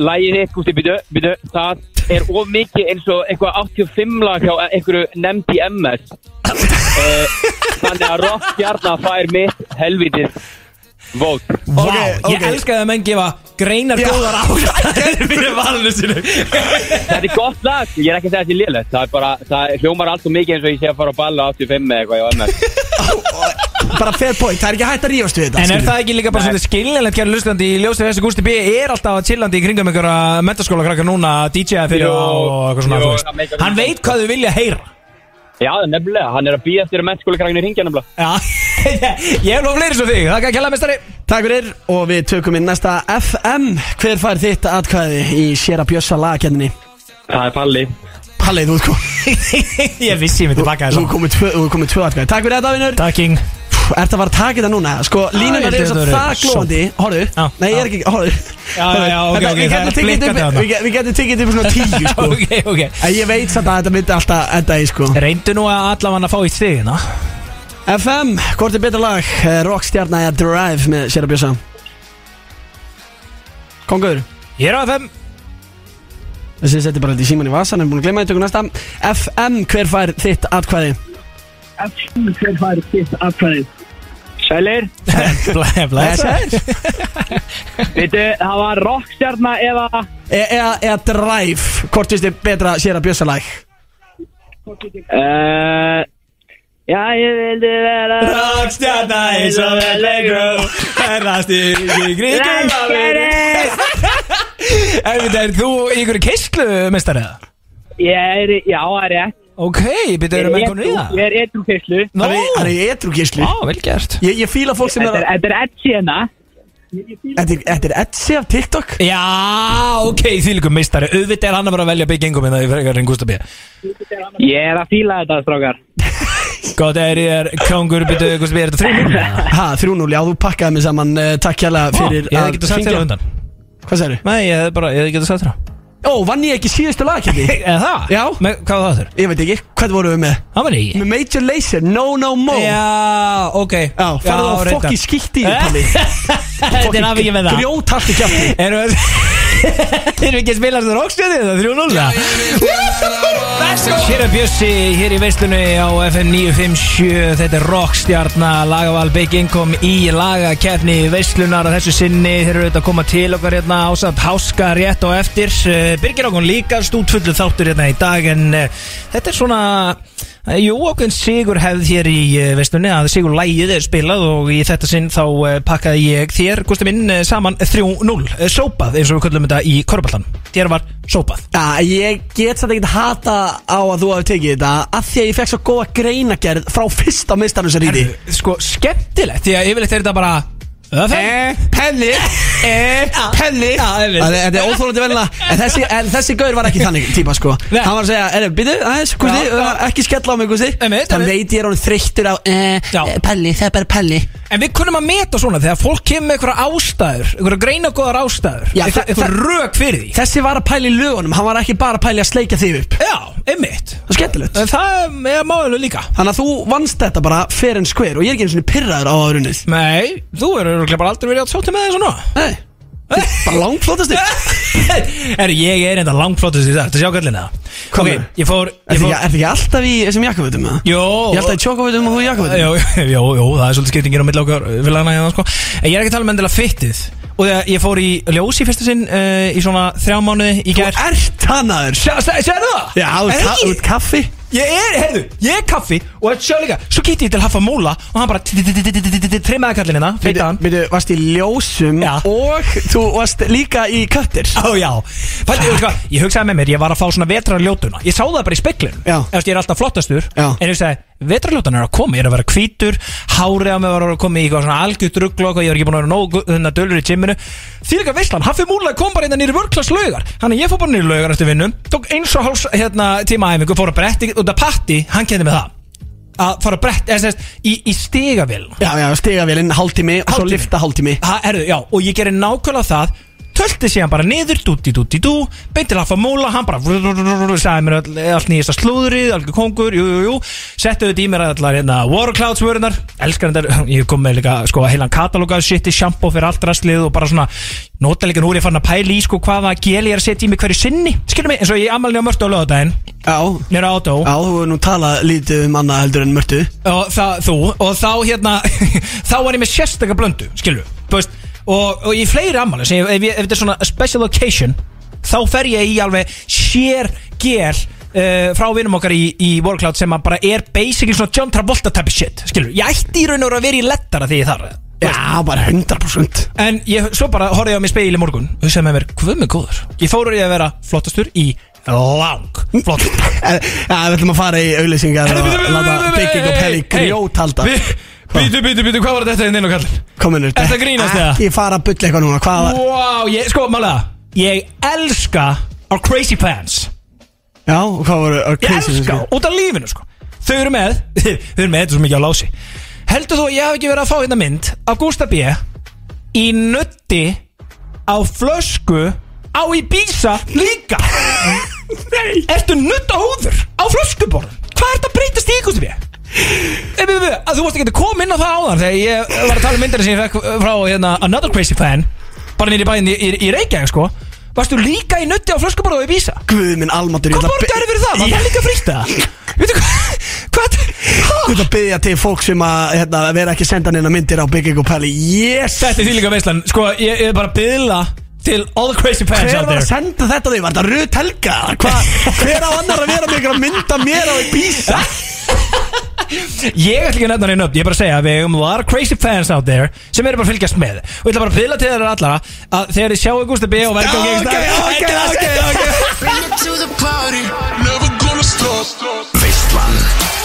S8: lægið þitt, Gústi, byrju, byrju, það er of mikið eins og eitthvað 85 lag hjá einhverju nefnd í MS. uh, þannig að rockstjarna fær mitt helvitið vót.
S2: Vá,
S3: Ok,
S2: ég
S3: ok.
S2: elska það að menn gefa greinar góðar ástæður fyrir valinu sinu
S8: Þetta er gott lag, ég er ekki að segja þetta er lélegt. Það er bara, það hljómar allt og mikið eins og ég sé að fara á balla á 85 eða eitthvað.
S3: Bara fair point, það er ekki hægt að rífast við þetta
S2: En er
S3: skilur.
S2: það ekki líka bara svona skiljanlegt kæra lustandi í ljósið þessi Gústi B er alltaf að chillandi í kringum einhverja mentaskóla krakkar núna DJ-a fyrir á og eitthvað svona
S8: jú,
S2: þú
S8: það meikar
S2: Hann veit hvað þau vilja heyra.
S8: Já, nefnilega, hann er að býja eftir að mennskólakrakkinu ringja nefnilega.
S2: Já, ég hef nú fleiri svo þig, það kan kella mestari
S3: Takk fyrir og við tökum inn næsta FM Hver fær þitt atkvæði í að bjössa lagkenninni?
S8: Það er Palli.
S3: Palli, þú ert kom-
S2: Ég vissi ég myndi baka
S3: þú
S2: þessu
S3: ert komið tvö, þú komið tvö atkvæði. Takk fyrir þetta, vinnur
S2: Takk King
S3: Ertu að fara að taka þetta núna? Sko, eru
S2: að
S3: svo
S2: þetta
S3: það glóðandi
S2: Já,
S3: nei, ég er ekki,
S2: það er þarna.
S3: Við getum þetta upp svona tíu, sko. En ég veit samt að þetta myndi alltaf enda í, sko.
S2: Reyndu nú að allavega að fá í stigina.
S3: FM, hvort er betra lag? Eh, Rockstjarna eða Drive með sér að bjössa? Kongur.
S2: Ég er á FM
S3: Þessi setti bara þetta í síman í vasan, en búin að glemma því, tökum næsta. FM, hver fær þitt atkvæði? FM, hver fær þitt atkvæði?
S8: Sælir,
S2: Blessaður
S8: veitu, það var rockstjarna eða...
S3: E eða, eða Drive, hvort finnst þið betra sér að bjössa lag?
S8: Uh, já, ég vildi vera
S2: Rockstjarna eins og Allegro Herrast í kringum Ef þetta er þú í einhverju keislu mestari eða?
S8: Ég er, já, það er rétt
S2: Ok, byrju erum við konur í það?
S8: Ég er etru kyslu
S2: Nó,
S3: Hann er- hann er í etrugislu
S2: á, vel gert.
S3: Ég, ég fíla fólk sem er
S8: er-
S3: að
S8: þetta er Edsi hérna.
S3: Þetta er- þetta er Etsy af TikTok?
S2: Já, ok, því líka mistari Auðvitað er hann að vera að velja Big Ingo minna í frekar en Gustaf B.
S8: Ég er að fíla þetta, strákar.
S2: Góð, er ég er kongur, byrju, Gustaf B, er þetta 3-0?
S3: Ha, 3-0, já, þú pakkaði mig saman uh, Takk hérlega fyrir
S2: Ég hefði getað sagt
S3: hringja.
S2: þér á undan.
S3: Hvað sagði
S2: Nei, ég hefði bara, ég hefði getað sagt þér á
S3: Ó, vann ég ekki síðustu lagkendi?
S2: Eða það?
S3: Já.
S2: Með, hvað var það þurr?
S3: Ég veit ekki, hvað vorum við með?
S2: Það var ég
S3: Með Major Lazer, No No Mo Já,
S2: Já, ok
S3: farðu á fokki skýtti í Palli
S2: Þetta er ekki með það
S3: Grjótart í kjafti
S2: Erum við Erum við ekki að spila þessu rockstjöði Það er 3-0 Hér er Bjössi Hér í veislunni á FM 957 Þetta er rockstjarna Lagaval Big Income í lagakefni Veislunar að þessu sinni. Þeir eru auðvitað að koma til okkar hérna Ásamt háska rétt og eftir. Eh, Birgir ákon líka stútfullu þáttur hérna í dag En uh, þetta er svona Jú, okkur sigur hefð hér í uh, veislunni Að sigur lægið er spilað Og í þetta sinn þá uh, pakkaði ég þér Gústi minn saman 3-0 uh, Sópað eins og við köllum þetta í Korballan Þér var sópað.
S3: Já, ég get satt ekkert hata á að þú hafi tekið þetta Af því að ég fekk svo góða greinagerð frá fyrsta
S2: Herðu, Sko, skemmtilegt Því að yfirleitt er þetta bara
S3: Eh, penni. Eh, penni. Það er- Þetta er óþólandi velna En þessi, gaur var ekki þannig típa sko. Hann var að segja,
S2: já.
S3: Ekki skella á mig,
S2: einmitt.
S3: veit ég er hann þreyttur á eh, eh, Pelli, það er bara pelli
S2: En við kunum að meta svona þegar fólk kemur með einhverja ástæður Einhverja greinagóðar ástæður.
S3: Já, það-
S2: einhver
S3: það-
S2: rök fyrir því.
S3: Þessi var að pæla í lögunum, hann var ekki bara að pæla í að sleikja þig upp.
S2: Já, einmitt.
S3: Það er skemmtilegt.
S2: En það er málega líka.
S3: Þannig að þú vannst þetta bara fair and square og ég er ekki eins og pyrraður á árunnið
S2: Nei, þú örugglega bara aldrei verið átt sáttu með þessu nú
S3: Nei, bara langflótast þig
S2: Er ég er enda langflótast í það Þetta sjá kallina
S3: Hvað Er
S2: ég
S3: þið
S2: fór
S3: ekki alltaf í þessum það?
S2: Jó.
S3: Ég held að í tjókafötum og þú í jakkafötum
S2: Jó, jó, það er svolítið skiptingir á milli okkar félagana hérna sko. En ég er ekki að tala með endilega fittið. Og þegar ég fór í ljós í fyrsta sinn uh, Í svona þrjá mánuði í
S3: Þú
S2: gær.
S3: ert hannaður.
S2: Sérðu það?
S3: Já, þú
S2: Er
S3: þú ert kaffi
S2: Ég er, heyrðu, ég er kaffi Og þetta sjá líka, svo geti ég til Haffa Múla Og hann bara Trimmaði kallin hérna, feita hann
S3: Veitu, varst í ljósum
S2: Já.
S3: og þú varst líka í köttir
S2: Ó já, Fætti, ég, hugsaði með mér, ég var að fá svona vetrarljótuna Ég sá það bara í speklin
S3: Já.
S2: Eftir ég er alltaf flottastur
S3: Já.
S2: En ég hugsaði, vetrarljótan er að koma Ég er að vera hvítur, hárið á mig var að koma í eitthvað svona algjört rugglokk Og ég er ekki búin að vera nógu þennan dölur í gymminu Því líka veistlan, Haffi Múla kom bara innan nýri vörklass laugar. Þannig að ég fór bara nýri laugar eftir vinnum Tók eins og háls hérna, tíma æfingu Fór að bretti út af patti, hann kendi mig það. Að fara að bretti, eða sérst, í, í stigavél
S3: Já, já, stigavélinn, hálftími og svo lifta hálftími.
S2: Ha, herðu, já, og ég gerir nákvæmlega það Tölti síðan bara niður, dúti, dúti, dú Beinti lafa múla, hann bara Sæði mér all, allt nýjasta slúðrið Algjör kongur, jú, jú, jú. Settu þetta í mér allar hérna Warclouds vörunar Elskar þetta, ég kom með líka sko heilan katalóga Shiti, shampoo fyrir allt rastlið Og bara svona, nota líka nú er ég farin að pæla í Sko hvaða gel ég er að setja í mig hverju sinni. Skilur mig, eins og ég amalni á mörtu á lögadaginn
S3: Já,
S2: Nýra átó
S3: já, þú hefur nú talað lítið um annað heldur en mörtu.
S2: Og það, þú, og þá hérna þá var ég með sérstaka blöndu, skilur þú veist, og, og í fleiri ammali sem ég, ef, ég, ef þetta er svona special occasion þá fer ég í alveg sér gel uh, frá vinum okkar í, í Warcloud sem að bara er basically svona John Travolta type shit, skilur, ég ætti í raun og veru að vera í lettara því ég þar
S3: Já, bara 100%
S2: en ég, svo bara horfði ég á mig speil í morgun og hugsaði með mér, hvað með góður. Ég fór úr ég að vera flottastur í lang flott
S3: Eh, Já, við ætlum að fara í auðlýsingar og láta Bygging og Pelli grjóthalda
S2: Býtu, býtu, býtu, hvað var þetta inn og kallir?
S3: Kominur,
S2: Ertu að grínast, eða?
S3: Ekki fara að bulla eitthvað núna, hvað var
S2: Wow, ég, sko, málega Ég elska our crazy plans
S3: Já, og hvað voru uh,
S2: Ég
S3: crazy
S2: elska, út af lífinu, sko. Þau eru með, þau eru með þetta svo mikið á lási. Heldur þú að ég hef ekki verið að fá hérna mynd Af Gústa B Í nutti Á flösku Á Ibiza líka? Nei. Ertu nutt á húður Á flöskuborð Hvað ert að breytast í Gústa B? Að Þú varst ekki að koma inn á það áðan Þegar ég var að tala um myndina sem ég fekk frá hérna, Another Crazy Fan Bara nýri bæinn í, í, í Reykjavík sko Varstu líka í nutti á flöskuborð á Ibiza?
S3: Guð minn almatur
S2: Hvað borgar fyrir það? Það líka frítt það? Veitu hvað? Hvað?
S3: Þú ert að byggja til fólk sem að hérna, vera ekki að senda neina myndir á Bygging og Pelli Yes
S2: Þetta er því líka veistlan Sko, ég ég er bara að byðla til all the crazy fans
S3: Hver
S2: out
S3: var að
S2: there.
S3: senda þetta því? Var þetta Rut Helga? Hva, hver á annar að vera með ykkur að mynda mér á Ibiza?
S2: Ég ætla ekki að nefna henni upp Ég er bara að segja að við hefum a lot of crazy fans out there sem eru bara að fylgjast með. Og ég ætla bara að byðla til þeirra allara að þegar þið sjáu Gústi B og verður
S3: Já, ok, ok, ok, ok
S9: Veistlan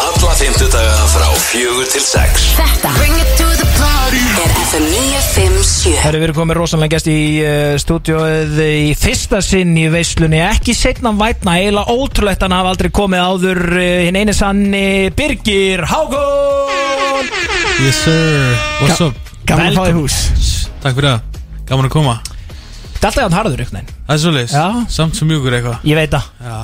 S9: Alla fymtudaga frá fjögur til sex.
S6: Þetta 957
S2: Herru, við erum komið rosalega gæst í uh, stúdíóið í fyrsta sinn í veislunni. Ekki setna vætna, eiginlega ótrúlegt hann hafa aldrei komið áður uh, hinn eini sanni Birgir Hákon.
S5: Yes sir, what's up?
S3: Gaman að fá í hús.
S5: Takk fyrir það, gaman að koma.
S2: Þetta er alltaf hann harður ykkur neginn
S5: Það er svolítið, samt svo mjúkur eitthvað.
S2: Ég veit það.
S5: Já,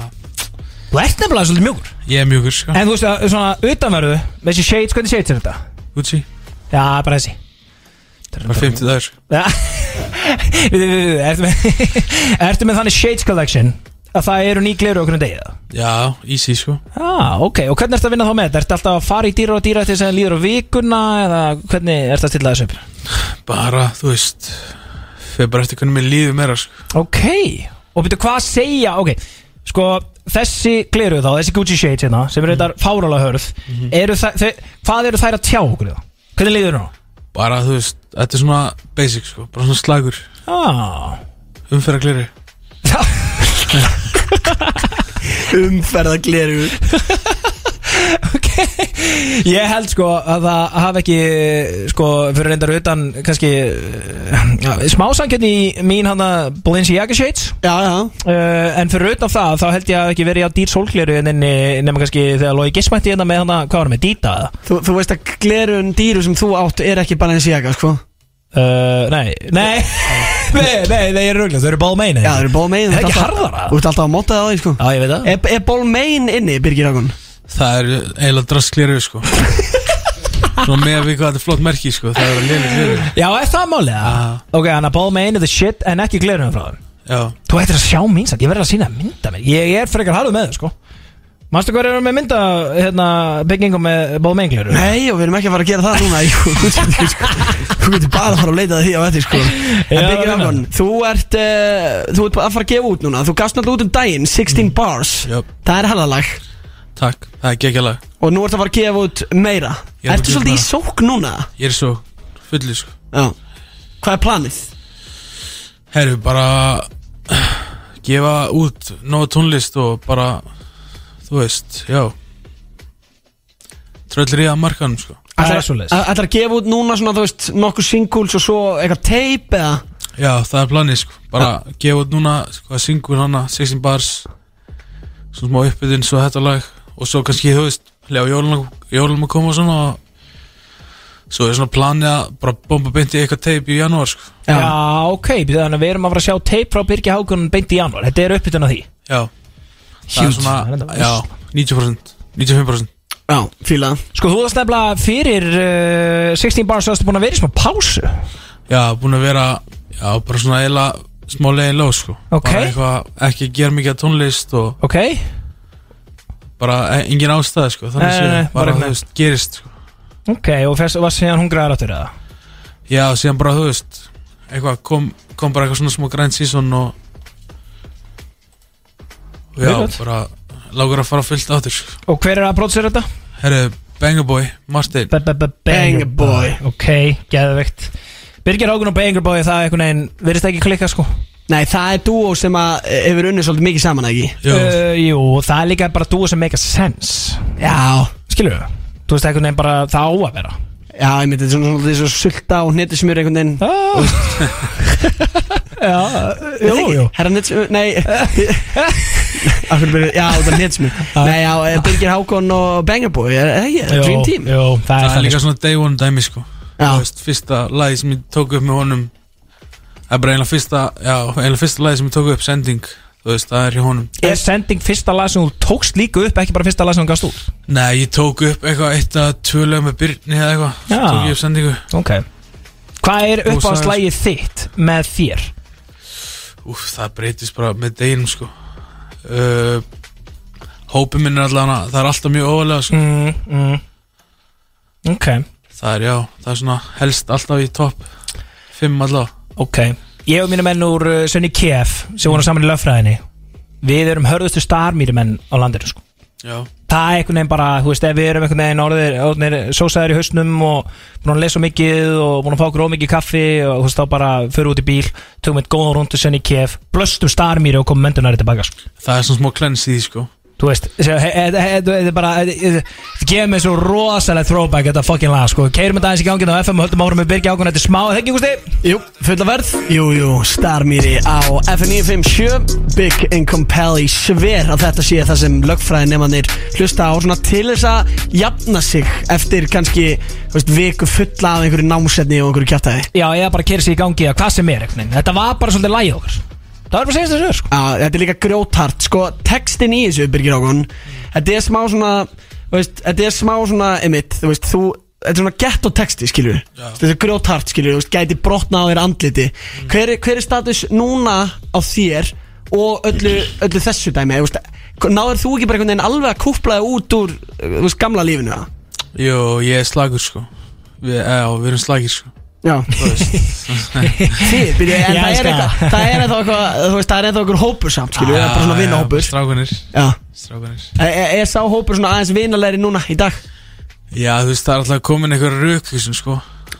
S2: Þú ert nefnilega svolítið mjúkur.
S5: Ég er mjúkur sko.
S2: En þú veist að svona utanverðu með þessi shades, hvernig shades er þetta?
S5: Gucci,
S2: Já, bara þessi
S5: bara 50 dagur
S2: Já. Við, við, við, við, Ertu með þannig shades collection að það eru ný gleru okkur um degið
S5: Já, easy sko.
S2: Ah, ok, og hvernig ertu að vinna þá með þetta? Ertu alltaf að fara í dýra og dýra til þess að líður á vikuna eða hvernig ertu að stilla þessu upp?
S5: Bara, þú veist Fyrir bara eftir hvernig mér líður meira sko.
S2: Ok, og byrju hvað að segja Ok, sko þessi gleru þá, þessi Gucci shades hérna sem eru þetta fárálega hörð eru þær, þau, hvað eru þær að tjá okkur þá? Hvernig líður þú?
S5: Bara, þú veist, þetta er svona basic sko. Bara svona slagur,
S2: Ah,
S5: umferða gleri
S3: Gleru
S2: Ég held sko að það hafi ekki sko fyrir reyndar utan kannski ja, smásangjörn í mín hana Balenciaga Shades.
S3: Já, já.
S2: Uh, en fyrir utan það þá held ég að ekki verið á dýr sólgleru nema kannski þegar logi gismætti hérna með hana hvað var það með dýta?
S3: Þú, þú veist að glerun dýru sem þú átt er ekki Balenciaga, sko.
S2: Uh, nei, nei. Nei, nei, nei, ég er röglega, þau eru Balmain
S3: Já, það eru Balmain
S2: Það er ekki harðara?
S3: Þú ert alltaf að móta það á því, sko.
S2: Já, ég veit það.
S3: Er, er Balmain inni, Birgir Ákon?
S5: Það er eiginlega draskleru sko. Svo með við hvað þetta er flott merki sko. Það er að liða gleru
S2: Já, er það málið? Ok, hann að Balmain er the shit en ekki glerunum frá þeim.
S5: Já.
S2: Þú ættir að sjá mín satt, ég verður að sína mynda mér. Ég er frekar harður með það, sko. Manstu hvað er með mynda, hérna, byggingum með Balmain gleru?
S3: Nei, og við erum ekki að fara að gera það núna Jú, Þú getur bara að fara að leita að því á þetta, sko. En
S2: Já,
S3: Birgir
S2: reyna.
S3: Ákon, þú ert uh, Þú ert að fara að gefa út núna. Þú gafst náttúrulega út um daginn, 16 bars.
S5: Jöp.
S3: Það er herðalag
S5: Takk, það er geggjalag
S3: Og nú ert að fara að gefa út meira.
S5: Ég er
S3: Ertu
S5: að
S3: svolítið í
S5: gefa-
S3: sók núna?
S5: Ég er svo fullið sko.
S3: Já. Hvað er planið?
S5: Herru, bara Gefa út nóga tónlist og bara Þú veist, já. Tröllir í að markanum sko.
S2: Það er svoleiðis.
S3: Ætlar að gefa út núna svona, þú veist, nokkuð singles og svo eitthvað tape eða?
S5: Já, það er planið sko. Bara gefa út núna, sko, að syngur hana 16 bars Svo smá uppbytinn, svo þetta lag Og svo kannski, þú veist, lega jólum, að koma og svona og Svo er svona planið að bara bomba beint í eitthvað teip í janúar sko.
S2: Já, ok, þannig að við erum að fara að sjá tape frá Birgi Hákon beint í janúar. Þetta er uppbytun af því.
S5: Já. Það er
S2: Huge.
S5: svona, já, 90% 95%
S3: Já, fíla.
S2: Sko, þú varst nefnilega fyrir uh, 16 bars Þú varst búin að vera í smá pásu?
S5: Já, búin að vera, já, bara svona eiginlega smá leiðin lóð sko.
S2: Ok.
S5: Bara eitthvað, ekki gera mikið af tónlist og
S2: Ok,
S5: bara e- engin ástæði sko Þannig
S2: Nei, nei, nei, bara
S5: bara,
S2: ekki.
S5: þú veist, gerist sko
S2: ok, og fyrst var síðan hún græðar áttur eða?
S5: Já, síðan bara, þú veist Eitthvað, kom, kom bara eitthvað svona smá grind season og og Já,
S2: Mjög gott.
S5: bara Lágur að fara fullt áttur sko
S2: Og hver er að pródusera þetta?
S5: Herru, Banger Boy, Martin
S2: Banger Boy Ok, geðveikt Birgir Hákon og Banger Boy, það er einhvern veginn Verðist ekki klikka sko
S3: Nei, það er dúo sem að eh, hefur unnið svolítið mikið saman, ekki?
S5: Jú,
S2: uh, Jú, það er líka bara dúo sem make a sense.
S3: Já.
S2: Skilur við? Þú veist einhvern veginn bara það á að vera.
S3: Já, ég myndi, þetta svona svolítið svo sulta og hnetusmjör einhvern veginn.
S2: Ah. Já, jú, jú.
S3: Herra hnetusmjör, nei. Akkur byrjuð, já, þetta er hnetusmjör. Nei, já, eh, Birgir Hákon og er það?
S2: Jú,
S3: Dream Team.
S2: Jú, það
S5: það
S2: er
S5: líka svona day one dæmi sko.
S3: Já.
S5: Þú veist, fyrsta lagi sem ég tók upp með honum Það er bara eiginlega fyrsta Já, eiginlega fyrsta lagi sem ég tók upp Sending Þú veist, það er hjá honum.
S2: Er sending fyrsta lag sem þú tókst líka upp Ekki bara fyrsta lag sem þú gafst út?
S5: Nei, ég tók upp eitthvað Eitt að tvö lög með Byrni eða eitthvað tók ég upp sendingu.
S2: Ok. Hvað er uppáðslægið þitt með þér?
S5: Úf, það breytist bara með deginum sko. Uh, Hópi minn er allavega Það er alltaf mjög óvalega sko.
S2: Mm, mm. Ok.
S5: Það er já, það er svona helst alltaf í topp Fimm allavega
S2: Ok Ég og mínu menn úr uh, Sönni KF sem voru saman í löffræðinni Við erum hörðustu starmýri menn á landinu sko.
S5: Já,
S2: Það er einhvern veginn bara, þú veist, ef við erum einhvern veginn orðir, orðir sósaðir í hausnum og búin að lesa mikið og búin að fá okkur ómikið kaffi og þú veist, þá bara fyrir út í bíl, tökum eitt góðan rúndu Sönni KF, blöstum starmýri og komum mendunari tilbaka sko.
S5: það er svona smá klens í því sko
S2: Þú veist, þetta er bara Þetta gefur mig svo rosalega throwback Þetta fucking lag, sko. Keirum þetta aðeins í gangin á FM höldum árum með Birgi ákvæm Þetta er smá, það ekki, Gusti?
S3: Jú, fulla verð. Jú, jú, Starmýri á FN957 Big Income Pally Sver að þetta sé það sem lögfræði nefnanir hlusta á svona til þess að jafna sig eftir kannski þú veist, viku fulla af einhverju námsetni og einhverju kjartaði
S2: Já, ég bara að keira sig í gangi að hvað sem er. Þetta var bara svolítið lagið okkur Það var bara segja þessu, sko.
S3: Já, þetta er líka grjóthart Sko, textin í þessu, Birgir Ákon Þetta er smá svona þú veist, Þetta er smá svona, emitt Þú veist, þú Þetta er svona ghetto texti, skilur Þetta er grjóthart, skilur Þú veist, gæti brotna á þér andliti. Hver, er- hver er status núna á þér Og öllu, öllu þessu dæmi? Þú veist, Náður þú ekki bara einhvern veginn alveg að kúplaði út úr Þú veist, gamla lífinu það?
S5: Jú, ég er slagur sko. Við, já, við erum slagir sko
S3: Þið, byrja, en
S2: Ég
S3: það er
S2: elska
S3: eitthvað Það. er eitthvað, þú veist, það er eitthvað okkur hópur samt, skilur Það er bara svona vinnahópur
S5: Strákunir
S3: Já.
S5: Strákunir
S3: Er, er, er sá hópur svona aðeins vinalegri núna í dag?
S5: Já, þú veist, það er alltaf komin einhver rökvísun sko.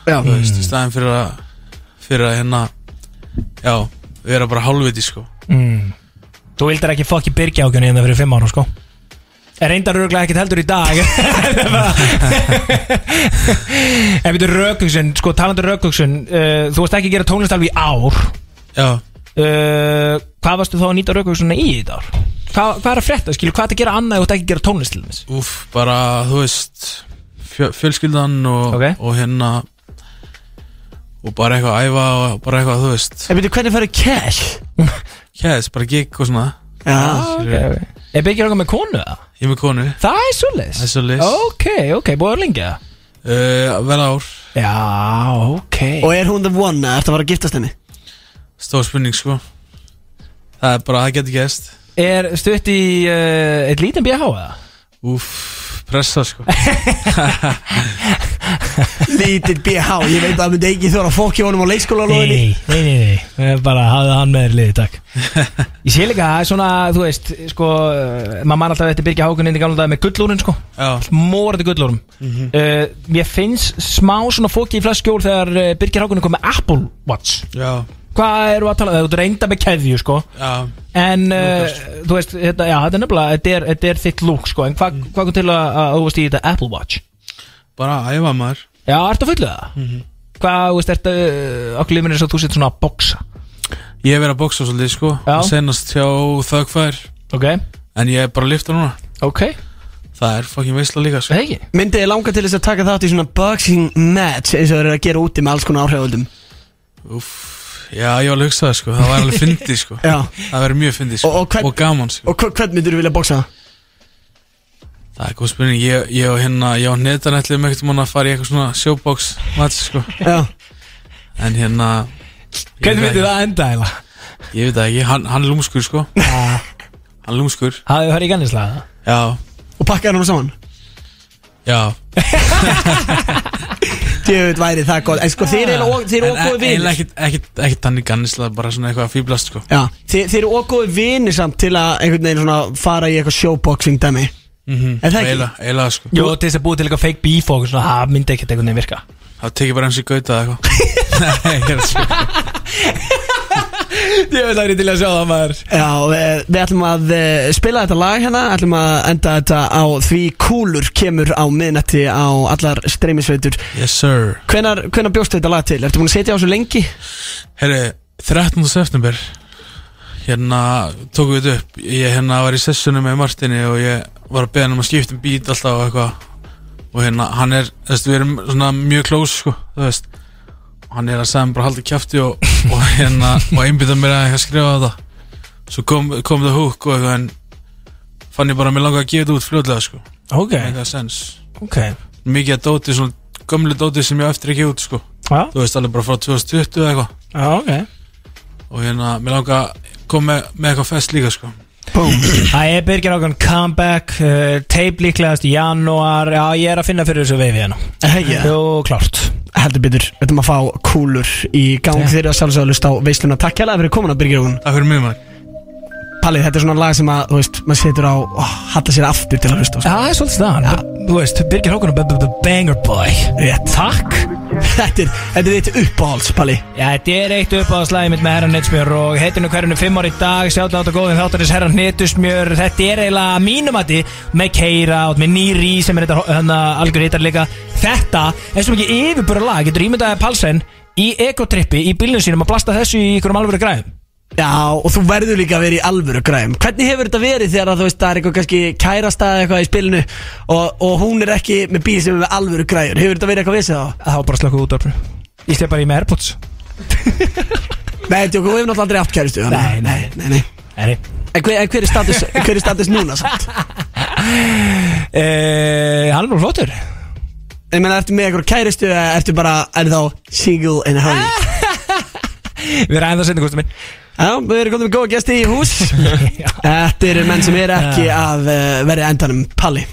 S3: Já.
S5: Þú veist, í staðin fyrir að Fyrir að hérna Já, vera bara hálfviti sko.
S2: Mm. Þú vildir ekki fokki Birgi ákvæm í þetta fyrir fimm ára, sko Reyndar örgulega ekkert heldur í dag En við erum rökugsun Sko talandur rökugsun uh, Þú varst ekki að gera tónlist alveg í ár
S5: Já,
S2: uh, Hvað varstu þá að nýta rökugsuna í þetta ár? Hvað, hvað er að frétta? Skilu, hvað er að gera annað ef þú ert ekki að gera tónlist til þess?
S5: úf, bara, þú veist fjö, Fjölskyldan og,
S2: Ok.
S5: og hérna Og bara eitthvað að æfa og bara eitthvað, þú veist
S3: En veitu hvernig færðu cash?
S5: Kæðis, bara gig og svona
S3: Já
S5: Skilurðu.
S2: Er byggir okkur með konu það?
S5: Ég er með konu.
S2: Það er svoleiðis?
S5: Það er svoleiðis.
S2: Ok, ok, búið að lengja
S5: uh, Vel ár.
S2: Já, ok.
S3: Og er hún the one eða ertu að fara að giftast henni?
S5: Stór spurning sko. Það er bara, það getur gæst
S2: Er stutt í uh, eitt lítinn BH eða?
S5: Úf, pressa sko
S3: Lítill BH, ég veit að það myndi ekki þóra að fókja honum á leikskóla
S2: Nei, nei, nei, nei Ég Bara hafði hann með þér liði, takk. Ég sé líka, það er svona, þú veist Sko, uh, maður mann alltaf eftir Birgja Hákun inn í gamla dag með gullúrin, sko. Mórandi gullúrum. Uh, Mér finnst smá svona fóki í flest skjól Þegar Birgja Hákun er komið með Apple Watch.
S5: Já,
S2: Hvað eru að tala, þú ert reynda með keðju, sko.
S5: Já.
S2: En, uh, þú veist, þetta, já, þetta er nefnilega Þetta er, er þitt lúk, sko. En hvað hva kom til að, að þú veist í þetta Apple Watch?
S5: Bara að æfa maður.
S2: Já, ertu að fullu það? Hvað, þú veist, ertu Okkur lífin er svo að þú setur svona að boksa
S5: Ég hef verið að boksa svolítið sko.
S2: Já.
S5: Senast hjá þögfær.
S2: Ok,
S5: En ég er bara að lifta núna.
S2: Ok,
S5: Það er fucking veistla líka sko.
S2: Það ekki.
S3: Myndið þið langa til þess að taka þátt í svona boxing match eins og þeir eru að gera úti með alls konar áhriföldum
S5: Úf, já, ég var að hugsa það sko. Það var alveg fyndið sko.
S3: Já.
S5: Það verður mjög fyndið sko.
S3: Og- og hvern-
S5: og gaman sko.
S3: Og hver- hvern myndir þú vilja boksa?
S5: Það er góð spurning. Ég, ég og hérna, ég og netan ætlum ekkert mann að fara í eitthvað svona showbox match sko.
S3: Já.
S5: En hérna
S2: Hvernig
S5: veit
S2: myndi
S5: ekki-
S2: það enda eða?
S5: Ég veit það ekki, hann, hann er lúmskur sko. Hann er lúmskur.
S2: Hafið þið hörið í gannislega?
S5: Já,
S3: Og pakkaði hann saman?
S5: Já.
S3: Djöfull væri það gott. En sko þeir eru þeir eru
S5: En ekkert, hann í gannislega Bara svona eitthvað að fýblast sko.
S3: Já. Þeir, þeir eru ógóði vinir samt til að einhvern veginn svona fara í eitthvað showboxing dæmi
S5: Mhm.
S3: Er það ekki?
S5: Eiginlega, eiginlega sko
S2: Jú, til þess að búið til eitthvað fake beef og svona, það myndi ekkert einhvern veginn virka
S5: Það tekið bara eins í gauta eða eitthvað Nei, ég er að sko
S2: Ég veit að það er til að sjá það maður
S3: Já, við, við ætlum að eh, spila þetta lag hérna ætlum að enda þetta á því kúlur kemur á miðnætti á allar streymisveitur
S5: Yes sir
S3: Hvenar, hvenar bjóstu þetta lag til? Ertu búin að setja á svo lengi?
S5: Herri, 13. september Hérna tókum við þetta upp. Ég hérna var í sessjónu með Martini Og ég var að beða hann um að skipta um bít alltaf og eitthvað. Og hérna, hann er, þú veist, við erum svona mjög close, sko, þú veist. Og hann er að segja mér bara halda kjafti og, og hérna, og einbytta mér að eitthvað skrifa þetta. Svo kom, kom það húk og eitthvað en Fann ég bara að mér langa að gefa þetta út fljóðlega, sko.
S2: Ok,
S5: Eitthvað sens
S2: ok.
S5: Mikið að dóti, svona gömlu dóti sem ég eftir ekki út, sko.
S2: Já,
S5: Þú veist, alveg bara frá 2020 eða eitthvað.
S2: Já, ok.
S5: Og hérna, mér langar að koma með, með eitthvað fest líka sko.
S2: Það er Birgir ákveðan comeback uh, Tape líklegast í janúar. Já, ég er að finna fyrir þessu veifi hérna.
S3: Hegja
S2: Jú, klárt.
S3: Heldur betur, við ætlum að fá kúlur í gang
S2: Já.
S3: þeirra sjálfsögðalust á veisluna. Takk hérlega fyrir komin að Birgir Jógun
S5: Takk fyrir mig maður
S3: Palli, þetta er svona lag sem að, þú veist, maður setur á oh, Halla sér aftur til að hlusta á.
S2: Já, það er svolítið staðan. Þú veist, Birgir Hákon the banger boy.
S3: Rétt.
S2: Takk.
S3: Þetta er, þitt uppáhalds, Palli.
S2: Já, þetta er eitt uppáðslæði mitt með herran Netsmjör og heitinu hverjunu fimm ár í dag sjátt átt og góðin þáttarins herran Nettusmjör þetta er eiginlega mínum að með Keira og með Nýri sem er þetta hana, algjör hittar líka. Þetta er svo mikið yfirbúra lag getur ímyndaði Palsen í ekotrippi í bílunum sínum að blasta þessu í ykkurum alvöru græðum
S3: Já, og þú verður líka að vera í alvöru græm Hvernig hefur þetta verið þegar að, þú veist, það er eitthvað kannski kærastað eitthvað í spilinu og, og hún er ekki með bíl sem er með alvöru græjur Hefur þetta verið eitthvað vissið þá?
S2: það var bara slökuð út af ég slepp bara í með Airpods
S3: Nei, tjók, þú hefur náttúrulega aldrei átt kæristu að-
S2: Nei, nei.
S3: nei, nei. En hver, en hver, er status, hver er status núna samt?
S2: Eh, hann er bara flottur
S3: Ég meina, ertu með eitthvað kæristu eða ertu bara, er þá single in a hurry?
S2: við erum enda setni kostum minn
S3: Já, við erum komið með góða gesti í hús. Þetta eru menn sem er ekki að uh, verið endanum. Palli.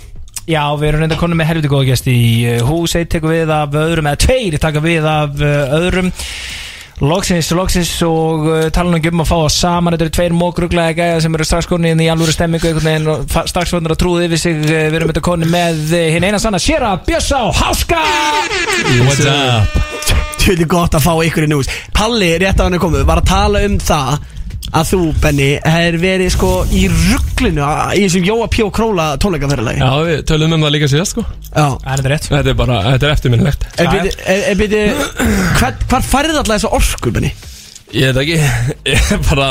S2: Já, við erum reynda konum með helviti góða gesti í uh, hús. Eitt tekur við af öðrum, eða tveir taka við af uh, öðrum. Loksins, loksins og uh, tala nú ekki um að fá það saman. Þetta eru tveir mókruglega gæða sem eru strax konið inn í alvöru stemmingu og strax vondur að trúði yfir sig Uh, Við erum þetta konið með hinn eina sanna Sjera Bjössa og Háska!
S10: What's up?
S3: Tjóðið gott að fá ykkur í hús Palli, rétt að hann er komið, var að tala um það að þú, Benny, hefur verið sko í rugglinu á- í þessum Jóa P. og Króla tónleikaferðalagi.
S10: Já, við tölum um það líka síðast sko.
S3: Já.
S2: Það er þetta rétt.
S10: Þetta er bara, þetta er eftirminnilegt.
S3: Byrði, er, er byrði, hvar, hvar færið alltaf þessa orku, Benny?
S10: Ég veit ekki, ég er bara,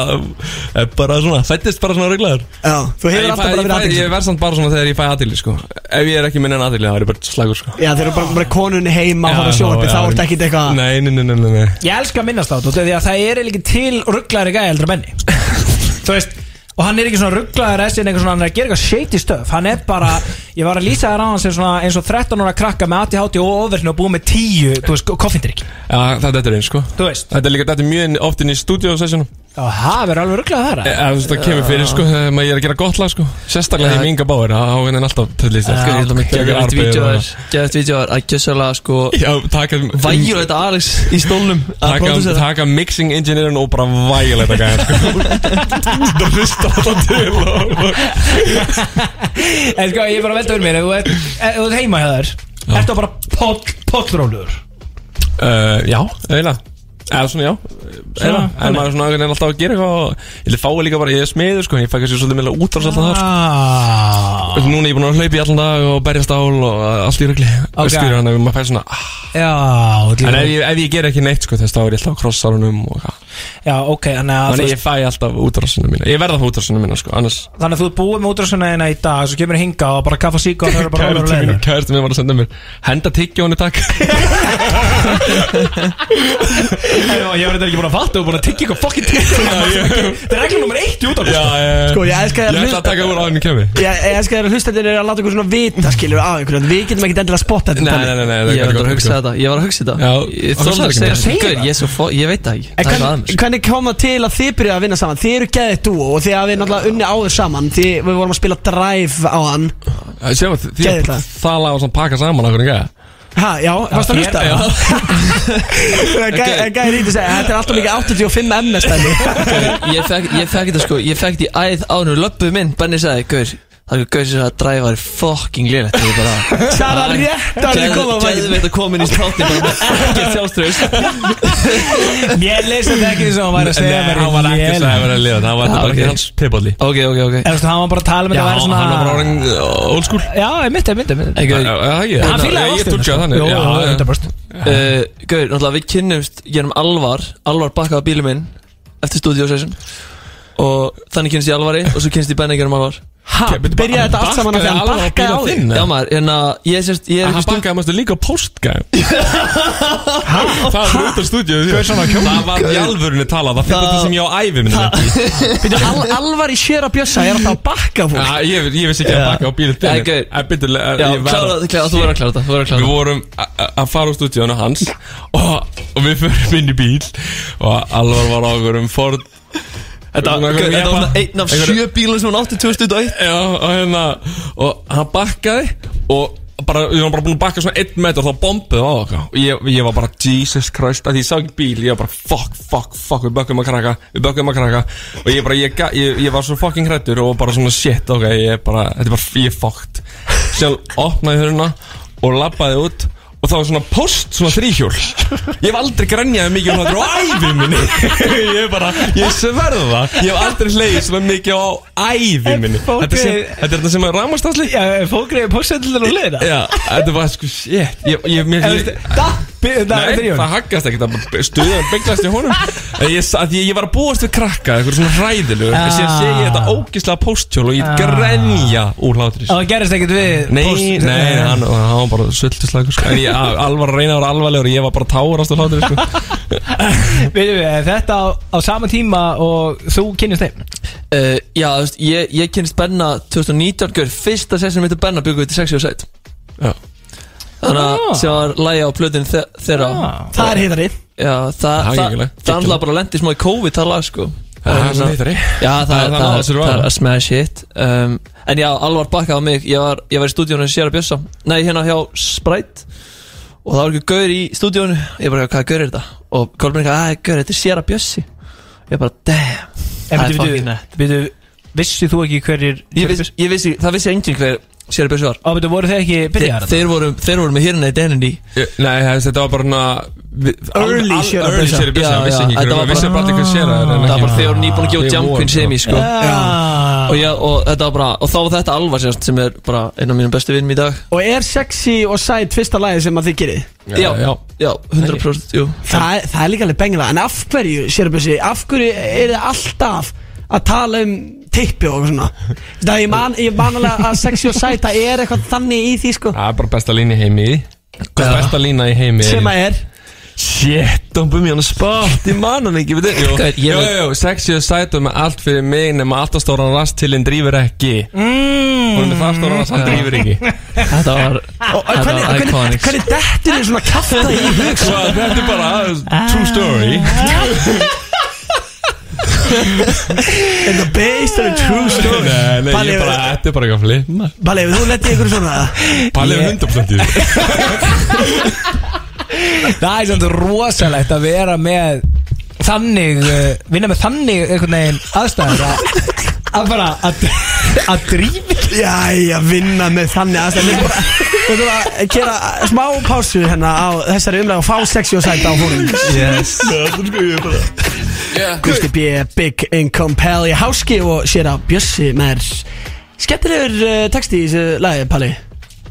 S10: er bara svona, fættist bara svona reglaður
S3: Já, þú hefur alltaf bara verið aðeins
S10: Ég verð samt bara svona þegar ég fæ aðtili sko. Ef ég er ekki minn en aðtili, þá er ég bara slagur sko.
S3: Já, þeir eru bara, bara konunni heima
S10: Já,
S3: og sjónvarpið,
S10: já,
S3: þá
S10: já.
S3: ertu ekkit eitthvað
S10: Nei, nei, nei, nei.
S2: Ég elska að minnast á þetta Því að það er líka til rugglæri gæði eldra menni Þú veist Og hann er ekki svona þessi en eitthvað svona Hann er að gera eitthvað shady stuff. Hann er bara Ég var að lýsa þér á hann sem svona eins og 13 ára krakka með ADHD og ofverðinu og búið með 10 Þú veist, koffindrykki
S10: Já, þetta er eins sko.
S2: Þú veist.
S10: Þetta er líka, þetta er mjög oft inn í stúdíósessjónum
S2: Já, það verður alveg rugglæri þar.
S10: Það kemur fyrir sko Þegar maður er að gera gott lag sko. Sérstaklega í minga báir Þá er hann alltaf
S11: Sko, ég held að gjössalega sko
S10: Já, taka
S11: Vægjur þetta Alex í stólnum
S10: Taka, mixing engineerin og bara vægilega þetta gæðan sko. Það hlusta alltaf til
S2: En sko, ég er bara að velta fyrir mér Ef þú ert- heima hjá þér Ertu bara pollróluður
S10: Uh, já, eiginlega Eða svona já Eða, en maður er svona veginn alltaf að gera eitthvað Ég vil fái líka bara, ég er smiður sko Ég fæ kannski svolítið meðlega útráðs alltaf þar
S2: ah.
S10: sko. Núna er ég búin að hlaupa í allan dag og berjast ál og allt í regli
S2: Ok.
S10: okay. Skilur hann að maður fær svona ah.
S2: Já,
S10: En ef ég, ef ég ger ekki neitt sko þess þá er ég alltaf á krossarunum og hvað
S2: já, ok Þannig að, þú
S10: Þannig
S2: veist,
S10: ég fæ alltaf útrásinu mína Ég verða á útrásinu mína sko Annars
S2: þannig að þú ert búið með útrásuna þína í dag Svo kemur hinga og bara kaffa sík og það er bara rólur og
S10: mín- kærasti mér var að senda mér Henda tyggjónu takk
S2: Ég var þetta ekki búin að fatta er búin að tyggja eitthvað fokkin tyggja Það er reglum nummer eitt í út af
S10: Já, ég
S3: Sko, ég elska
S10: Ég
S3: þér að
S10: ætla að taka úr áðinu kemi
S3: Ég ég elska þér að hlusta þér að láta ykkur svona vita skilur af ykkur Við getum ekkert endilega að spotta þetta
S10: Nei, nei, nei, nei
S11: Ég var að hugsa þetta Ég var að hugsa þetta.
S10: Já,
S11: Ég
S10: og hvað
S11: að segja
S10: ekki
S11: Gaur, ég er svo fó- Ég veit það ekki
S3: En
S11: Það er
S3: hvern,
S11: aðeins.
S3: hvernig kom það til að þið byrjuðu að vinna saman? Þið eru geðið dú og þið hafið náttúrulega unni áður saman Þið við vorum að spila Drive á hann.
S10: Sjá, því
S3: Geðið
S10: að
S3: það.
S10: það var svona pakka saman okkur ekki
S3: Ha, já, varst að hlusta? Gæði rítið segja, þetta er alltaf mikið 85 MS stæði
S11: Ég fekk þetta sko Ég fekk þetta í æð ánur Löppuð minn Benni sagði Gaur Það er gaur sem að dræfa er fucking lélætt Ég bara
S3: Það var rétt að þið koma
S11: veit að koma inn í státti Bara með ekkert sjálfströðust
S2: Mér leist þetta ekki sem hann var að segja
S10: Nei, hann var ekki að segja að liða Það var
S11: Já,
S10: bara ekki hans pippalli
S11: Ok, ok, ok.
S2: En þú veist, hann var bara að tala með
S10: Já,
S2: þetta að
S10: hann
S2: vera
S10: var bara
S2: svona
S10: orðin uh, old school.
S2: Já, ég myndi, ég myndi, ég
S11: Hey, gaur,
S10: Já, já, ég-
S2: Hann ástina,
S10: túlka
S2: sko.
S10: þannig
S11: Og þannig kynnst ég alvari Og svo kynnst ég Benni gerum alvar.
S3: Ha, byrjaði þetta allt saman að því hann
S10: Bakkaði á þinn?
S11: Já maður, að ég sérst Ég er
S10: Hann
S11: ekki stúd
S10: bakkaði mástu líka á postgæm Það var út af stúdíu Það var í alvörunni talað Það fyrir þetta sem ég á ævi minni
S3: Býtu, al, alvar í sér að bjössa er alltaf að bakka fólk?
S10: Já, ég, ég vissi ekki að bakka á byrju,
S11: Já,
S10: ég
S11: þú verður að klára þetta Þú verður að
S10: Við vorum að fara á stúdíónu hans og, og við förum inn í bíl og Alvar var á um
S11: Þetta
S10: Svona
S11: var svona einn af sjö bílum sem hún átti 2001
S10: Já, og hérna og hann bakkaði og bara, við varum bara búin að bakka svona einn metr og þá bombuðu á okkar og ég, ég var bara Jesus Christ að ég sá ekki bíl, ég var bara fuck, fuck, fuck við bökkum að krakka, við bökkum að krakka. Og ég bara, ég, ég, ég var svo fucking hrættur og bara svona shit, ok, ég bara þetta er bara, ég er fucked. Síðan opnaði höruna og labbaði út og það var svona post, svona þrýhjól ég hef aldrei grænjaði mikið um þetta á ævi minni. Ég er bara, ég sverða. Það ég hef aldrei hleyið svona mikið á ævi minni. þetta, sem,
S2: er-
S10: þetta er þetta sem er rámastasli
S2: Já, fólk reyði pósendlunar og leiða
S10: já, þetta var sko shit. Ég, ég, mér, ég, Nei, það haggast ekkert að stuðan bygglast í honum ég, að ég, ég var að búast við krakka eitthvað svona hræðilegu
S2: Ah.
S10: en síðan sé ég þetta ógislega posthjól og ég
S2: Ah.
S10: grenja úr hlátris
S2: Það gerist ekkert við
S10: Nei,
S2: póst-
S10: nei, hann, hann var bara sultislagur sko. En ég alvar að reyna að vera alvarlegur og ég var bara tárast á hlátris sko.
S2: Veitum við, þetta á, á sama tíma og þú kynnist þeim
S11: uh, Já, þú veist, ég, ég kynst Benna 2019 Gaur, fyrsta session mitt Benna byggum við til 6 og 7
S10: Já.
S11: Þannig að sem var lægi á plötun þeirra.
S2: Ah.
S3: Það er hittari.
S11: Já, það,
S10: Það er
S11: það, það er alltaf bara lendi smá í COVID það lag sko.
S10: Það er svona hittari.
S11: Já, það,
S10: Það er
S11: það,
S10: það
S11: það, er að smash hit. Um, En já, alvar bakkaði á mig. Ég var, ég var í stúdíónu sem sér að bjössa. Nei, hérna hjá Sprite. Og það var ekki gaur í stúdíónu Ég bara, hvað gaur er þetta? Og Kolbjörn ekki, að gaur, þetta er sér að bjössi. Ég bara, damn Það er fucking nett.
S2: vissið þú ekki hverjir
S11: ég vissi, ég vissi, Það vissi enginn hver Sér Björns var
S2: Á, betur, voru þeir ekki byrjaðar
S11: Þeir, þeir, voru, þeir voru með hérna í. Deninni
S10: Nei, þetta var bara svona
S3: Early
S10: al-
S3: Shera
S10: Early
S3: Bissa,
S11: Já,
S10: vissi
S11: já,
S10: ekki
S11: var
S10: Vissi
S11: bara-
S10: bara ekki hvað er en
S11: Það var bara þeir voru nýbúin að gefa
S10: Þeir
S11: Jump
S10: voru,
S11: Queen semi sko.
S2: Já.
S11: og, já, og þetta var bara Og þá var þetta Alvar sérst, sem er bara einn af mínum bestu vinnum í dag.
S3: Og er sexy og sæt fyrsta lagi sem að þið gerir?
S11: Já, já, já. 100% jú.
S3: Það, er- það er líka alveg bengla En af hverju, Sérabjössi, af hverju er þið alltaf að tala um tippi og svona. Það ég man, ég man alveg að sexy og sæt Það er eitthvað þannig í því sko.
S10: Það er bara besta lína í heimi. Hvað er besta lína í heimi
S3: Sem að er.
S10: Shit, don't put me on the spot. Ég man hann ekki, veit Jú,
S11: er- ég
S10: jú,
S11: veit-
S10: jú, sexy og sætum með allt fyrir mig nema alltaf stóran rast til en drífur ekki. Mm. Hún er með það stóran rast, hann drífur ekki.
S11: Þetta var
S3: Og
S11: Þetta
S3: hvernig, dettur þið svona kafta í hug
S10: þetta er bara true story
S3: In the based on a true story.
S10: Nei, nei,
S3: Palli,
S10: ég bara, þetta er bara eitthvað flip
S3: Palli, ef þú lettið ykkur svona?
S10: Palli er 100% í því
S2: Það er svona rosalegt að vera með Þannig uh, Vinna með þannig einhvern veginn aðstæður að, að bara að, að drífi
S3: Jæja, vinna með þannig aðstæð Við bara- við þurfum að gera smá pásu hérna á þessari umlega og fá sexy og sæt á fórum
S11: Yes.
S3: Gusti B, Big Income Pally Háski og sér að Bjössi með skemmtilegur uh, texti í þessu lagi, Palli?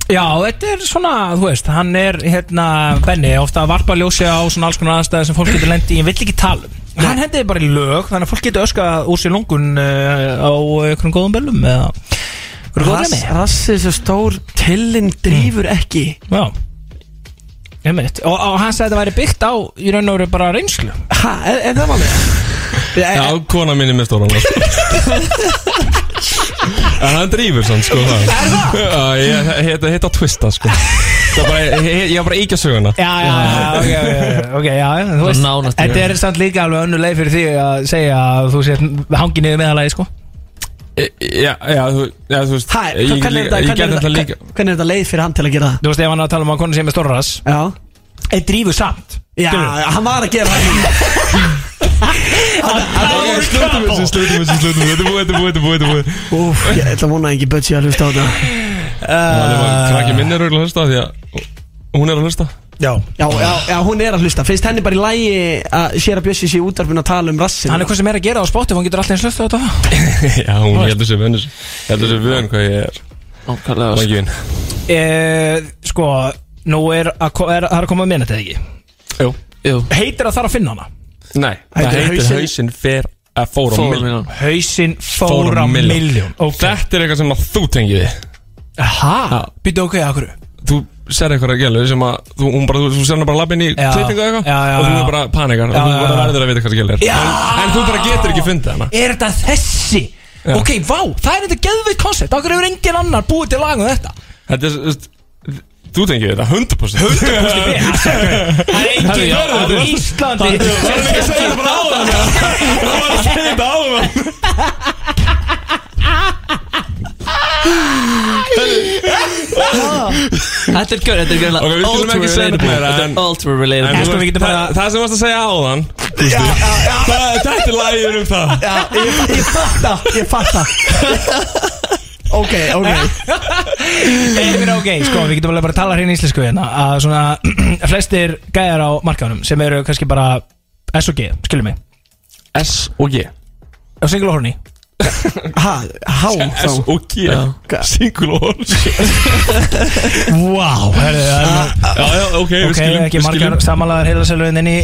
S2: Já, þetta er svona, þú veist, hann er hérna, Benni, ofta að varpa ljósi á svona alls konar aðstæði sem fólk getur lendi í, hann vill ekki tala um. Hann hendiði bara í lög, þannig að fólk getur öskað úr sér lungun uh, á einhverjum góðum böllum eða einhverjum góðum
S3: Rass,
S2: reymi.
S3: Rassið svo stór tillinn drýfur ekki
S2: Já, og, og hann sagði að þetta væri byggt á í raun og veru bara reynslu.
S3: Ha, er, er það vanlega?
S10: Já, kona mín er með stóran En hann drífur sann, sko það Já, ég heita, twista, sko Það er ég, ég var bara íkja söguna.
S2: Já, já, já, ok, já, þú veist,
S11: nánast
S2: þetta
S11: í
S2: er samt líka alveg önnu leið fyrir því að segja að þú sétt hangið niður meðalagi, sko.
S10: Já, já, þú, já, þú veist
S3: Hæ,
S10: Ég,
S3: hvernig er
S10: ég,
S3: þetta-
S10: ég
S3: hvernig er
S10: get þetta
S3: þetta-
S10: líka
S3: hvernig er þetta leið fyrir hann til að gera það?
S2: Þú veist, ef hann er að tala um að konu sem er stórras,
S3: Já.
S2: Eitt drífur samt.
S3: Já, hann var að gera það.
S10: Ok, slutum þessu, slutum þessu, slutum þessu. Þetta er búið, þetta er búið, þetta er búið, þetta er búið.
S3: Úf, ég ætla að vona að ekki Bötsi að hlusta á þetta.
S10: Krakki minn er auðvitað að hlusta því að Hún er að hlusta?
S2: Já.
S3: Já, já, já, hún er að hlusta. Finnst henni bara í lægi að sér að Bjössi sé útarfin að tala um rassin
S2: Hann er hvað sem er að gera á spotti, hann getur alltaf eins hlusta á þetta.
S10: Já, hún heldur sér vönn Heldur sér vönn hvað ég er.
S11: Nákvæmlega.
S10: Vangi vinn
S2: E, sko, nú er að, er, að koma að minna þetta ekki.
S10: Jú.
S11: Jú.
S2: Heitir að þarf að finna hana.
S10: Nei, það
S3: Heitir hausinn?
S10: fer að fóra miljón
S11: minna
S2: Hausinn fór á miljón.
S10: Þetta er eitthvað sem að þú tengið við.
S2: Hæ? Býtu ok, akkur.
S10: Þú ser eitthvað að gælu sem að þú, bara, þú, þú ser hana bara lappin í
S2: Já.
S10: klippingu eða eitthvað
S2: Já, já,
S10: og þú
S2: já.
S10: er bara panikar
S2: Já,
S10: og þú
S2: já,
S10: bara
S2: já.
S10: verður að vita hvað það gælu er
S2: Já.
S10: en, en þú bara getur ekki fundið hana
S2: Er þetta þessi? Ok, vá, það er þetta geðveit koncept. Akkur hefur engin annar búið til lag um þetta.
S10: Þetta er, þú tengið þetta 100%
S2: 100% Það er engin
S10: Herri,
S2: á Íslandi
S10: Það er ekki að segja þetta bara á það Það var að segja þetta á það
S11: Þetta er gör, þetta er gör
S10: Ok, við skulum ekki segja þetta meira,
S11: Þetta
S10: en-
S11: er ultra
S10: En
S11: relatable
S10: þú
S2: sko, við
S10: veist,
S2: getum bara-
S10: það, það sem varst að segja á þann Þetta er lægir um það.
S3: Já, ég, ég fatta, ég fatta. Ok, ok.
S2: Ég meina ok, sko, við getum alveg bara að tala hérna íslensku hérna. Að svona flestir gæjar á markaðunum sem eru kannski bara S og G, skilur mig.
S10: S og G.
S2: Á single horny
S3: há
S10: S
S3: þá
S10: og G Single horns
S2: Wow, nú
S10: Já, já, ok, við
S2: Ok,
S10: skiljum
S2: ekki margar
S10: skiljum.
S2: samanlegaðar heilasælöðin í,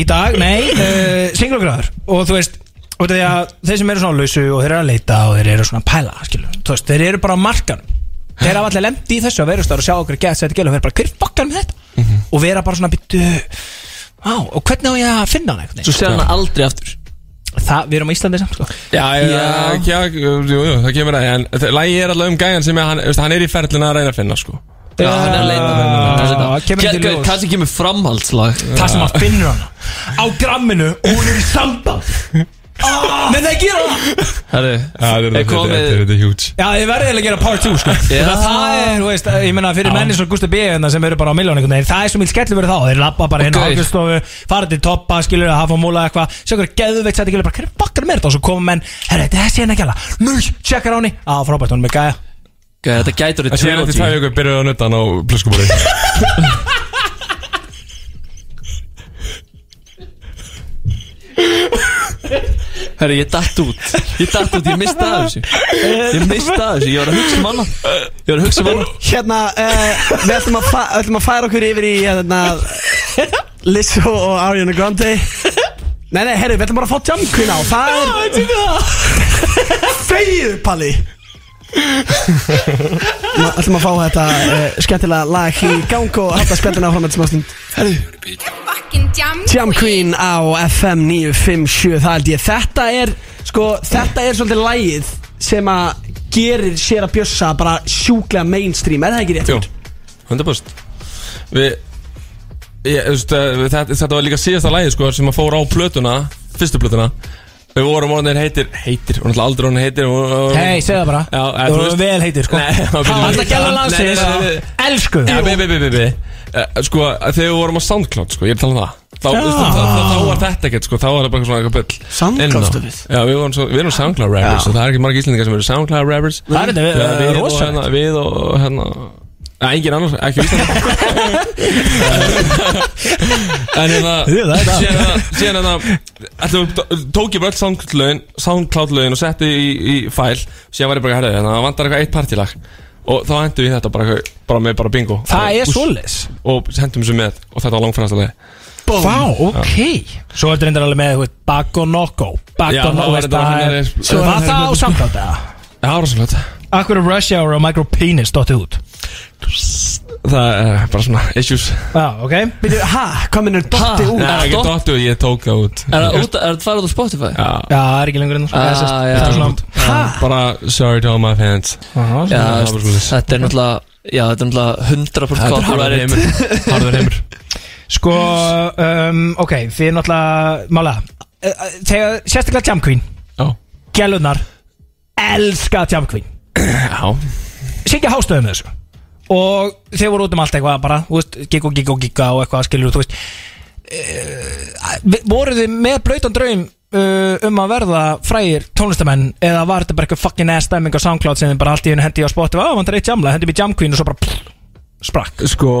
S2: í dag. Nei, uh, singlugráður. Og þú veist, þeir sem eru svona lausu og þeir eru að leita og þeir eru svona að pæla skilur, þú veist, þeir eru bara á markanum. Þeir hafa allir lendi í þessu að verðast og sjá okkur gett sætti gælu og þeir bara, hver fokkar með þetta?
S10: Mhm.
S2: Og vera bara svona byttu Á, og hvernig á ég að finna hann einhvern
S11: Svo sér hann aldrei aftur
S2: Það, við erum á Íslandi samt sko.
S10: Já, já, já, jú, jú, það kemur að En lægi er alltaf um gæjan sem er, hann, veist, hann er í ferlina að reyna að finna sko.
S11: Já, hann er að leita
S2: Já, kemur
S11: Ke-
S2: til ljós.
S11: Kannski kemur framhaldslag.
S2: Það sem að finnur hann Á gramminu og hún er í samband ah, Nei, það gera það.
S11: Herru,
S10: er þetta
S11: komið
S10: er- þetta er huge.
S2: Já, þið verðið eiginlega að gera part 2 sko.
S11: Já.
S2: það, það er, þú veist, ég meina fyrir menni svo Gustaf B. hérna sem eru bara á miljónu einhvern veginn Það er svo mjög skellur verið þá. Þeir labba bara inn á
S11: Ok.
S2: ákveðstofu Fara til toppa, skilur að hafa múla eitthvað. Sjá hverju geðveikt sætti gilur bara Hverju bakkar með þetta? Og svo koma menn Herra, þetta er þessi hérna gæla Nú, tjekkar á henni. Á, frábært, hún er með gæja.
S11: Ok, þetta gætur í
S10: Það sé eftir tvær
S11: trilogy
S10: vikur byrjuðu að nutta hann á pluskuborði
S11: Herri, ég datt út. Ég datt út, ég mista af þessu. Ég mista af þessu, ég var að hugsa um annað. Ég var að hugsa um annað.
S3: Hérna, uh, við ætlum að, fa ætlum að færa okkur yfir í hérna, Lizzo og Ariana Grande. Nei, nei, herru, við ætlum bara að fá Jam Queen á. Það er Þegið, Palli Við ætlum að fá þetta uh, skemmtilega lag í gang og halda spjallina áfram þetta smástund. Herru Jam Queen. á FM 957 Það held ég Þetta er Sko Þetta er svolítið lagið Sem að gerir sér að bjössa Bara sjúklega mainstream. Er það ekki rétt?
S10: Jú, 100% Við ég, veist, eh, þetta, þetta var líka síðasta lægi sko, sem að fóra á plötuna Fyrstu plötuna Við vorum orðinir heitir Heitir, og náttúrulega aldrei orðinir heitir
S2: Hei, segðu það bara
S10: Já, eða,
S2: Þú erum
S10: veist-
S2: vel heitir sko. Alla gæla landsins. Elsku
S10: Já, bi, bi, bi, bi, Sko, þegar við vorum á Soundcloud, sko, ég er að tala um það Þá, var þetta ekkert, sko, þá var það bara svona eitthvað bull
S3: Soundcloud
S10: Inn á.
S3: stöfið?
S10: Já, við vorum, svo, við erum Soundcloud rappers
S3: Já.
S10: og það er ekki margir íslendingar sem eru Soundcloud rappers
S2: Það er þetta, við-
S10: og
S2: rosalegt.
S10: hérna, við og hérna Ja, engin annars, ekki Íslandi En hérna
S2: það það.
S10: Síðan hérna hérna við- Tók ég bara öll Soundcloud-lögin Soundcloud-lögin og setti í, í fæl Síðan var ég bara, herrið, hérna, það vantar eitthvað eitt partílag Og þá hendum við þetta bara, bara með bara bingo.
S2: Það er svoleiðis.
S10: Og hendum þessu með Og þetta var langfæðasta leið
S2: Vá, ok. Svo er þetta reyndar alveg með, þú veist, Bago Noko Bago
S10: Já, það
S2: Noko,
S10: var
S2: það það á samkvæmt það
S10: Já, rosalegt.
S2: Akkur er Rush Hour og Micro Penis dottið út
S10: Það er bara svona issues.
S2: Já, ok.
S3: Byrju, ha? Hvað minnur dotti út?
S10: Nei, ekki
S11: dott-
S10: dottu ég tók það út.
S11: Er það út- er það farið út á Spotify?
S10: Já,
S2: Já, það er ekki lengur enn
S11: Ah, já.
S2: Þetta er svona
S3: Ha?
S10: bara sorry to all my fans.
S2: Aha,
S11: Já,
S10: það var svoleiðis.
S11: þetta er náttúrulega Já, þetta er náttúrulega 100%
S10: Þetta er harður heimur. Harður heimur.
S2: Sko, um, ok, þið er náttúrulega Mála, uh, uh, þegar sérstaklega Jam Queen.
S10: Já.
S2: Gælunar Elska Jam Queen.
S10: Já.
S2: Syngja hástöðum þessu Og þeir voru út um allt eitthvað bara Þú veist, gig og gig og giga og eitthvað skilur Þú veist. Uh, Voruð þið með blautan draum uh, Um að verða frægir tónlistamenn Eða var þetta bara eitthvað fucking ass stemming á Soundcloud Sem þið bara allt í henni hendi á spotti Á, vantar eitt jamla, hendi mér Jam Queen og svo bara pff, Sprakk.
S10: Sko,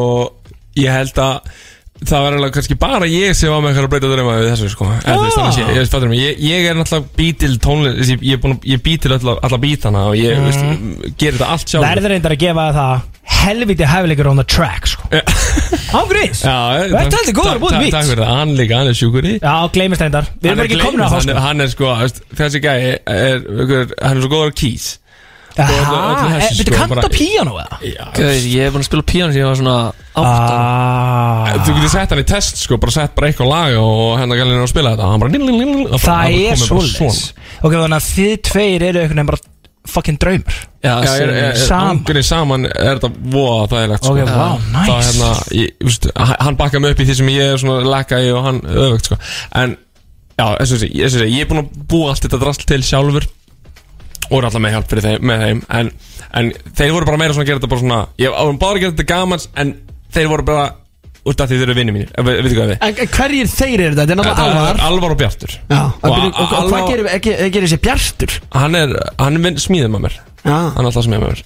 S10: ég held að Það var alveg kannski bara ég sem var með eitthvað að breyta drauma við þessu sko. Veist, sé, ég, fattur mig, ég, ég er náttúrulega bí til tónlist Ég, ég, er búinn að- ég bý til alla, alla bítana Og ég, veist, gerir þetta allt sjálf
S2: Helviti hæfilegur on the track sko. Ángriðs
S10: Já,
S2: Þetta er góður að búið beats.
S10: Takk fyrir það, hann líka, hann er sjúkur í.
S2: Já, gleymist reyndar. Við erum ekki komin að
S10: hann,
S2: háska
S10: hann er sko, þessi gæi er, er, Hann er svo góður á keys.
S2: Jaha,
S10: öllu þessu,
S2: eh,
S10: sko,
S2: á píano eða?
S11: Ég hef búin að spila píano sem ég var svona átta
S2: Ah,
S10: Þú getur sett hann í test sko, bara sett bara eitthvað lag og hennar gælinn er að spila þetta. Hann bara
S2: Það er svoleiðis. Ok, þannig að þið tveir eru einhvern veginn bara fucking draumur
S11: Já,
S10: Já, er, er, er,
S2: Saman.
S10: Angurinn saman er þetta voða þægilegt sko.
S2: Ok, vá,
S10: Það,
S2: nice
S10: hérna, ég, þú veist, hann- Hann bakka mig upp í því sem ég er svona lekka í og hann öfugt sko. En já, eins og þessi, ég, þessi, ég er búinn að búa allt þetta drasl til sjálfur og er alltaf með hjálp fyrir þeim, með þeim en, en þeir voru bara meira svona að gera þetta bara svona Ég var bara að gera þetta gamans en þeir voru bara út af því þeir eru vinni mínir. Við hvað við
S3: En en hverjir þeir eru þetta? Þetta er náttúrulega alvar.
S10: Alvar og Bjartur.
S3: Já, og,
S10: Og
S3: og, og, og
S10: Alvar-
S3: hvað gerir, gerir þessi bjartur?
S10: Hann er, hann er smíðið með mér.
S3: Já.
S10: Hann er alltaf smíðið með mér.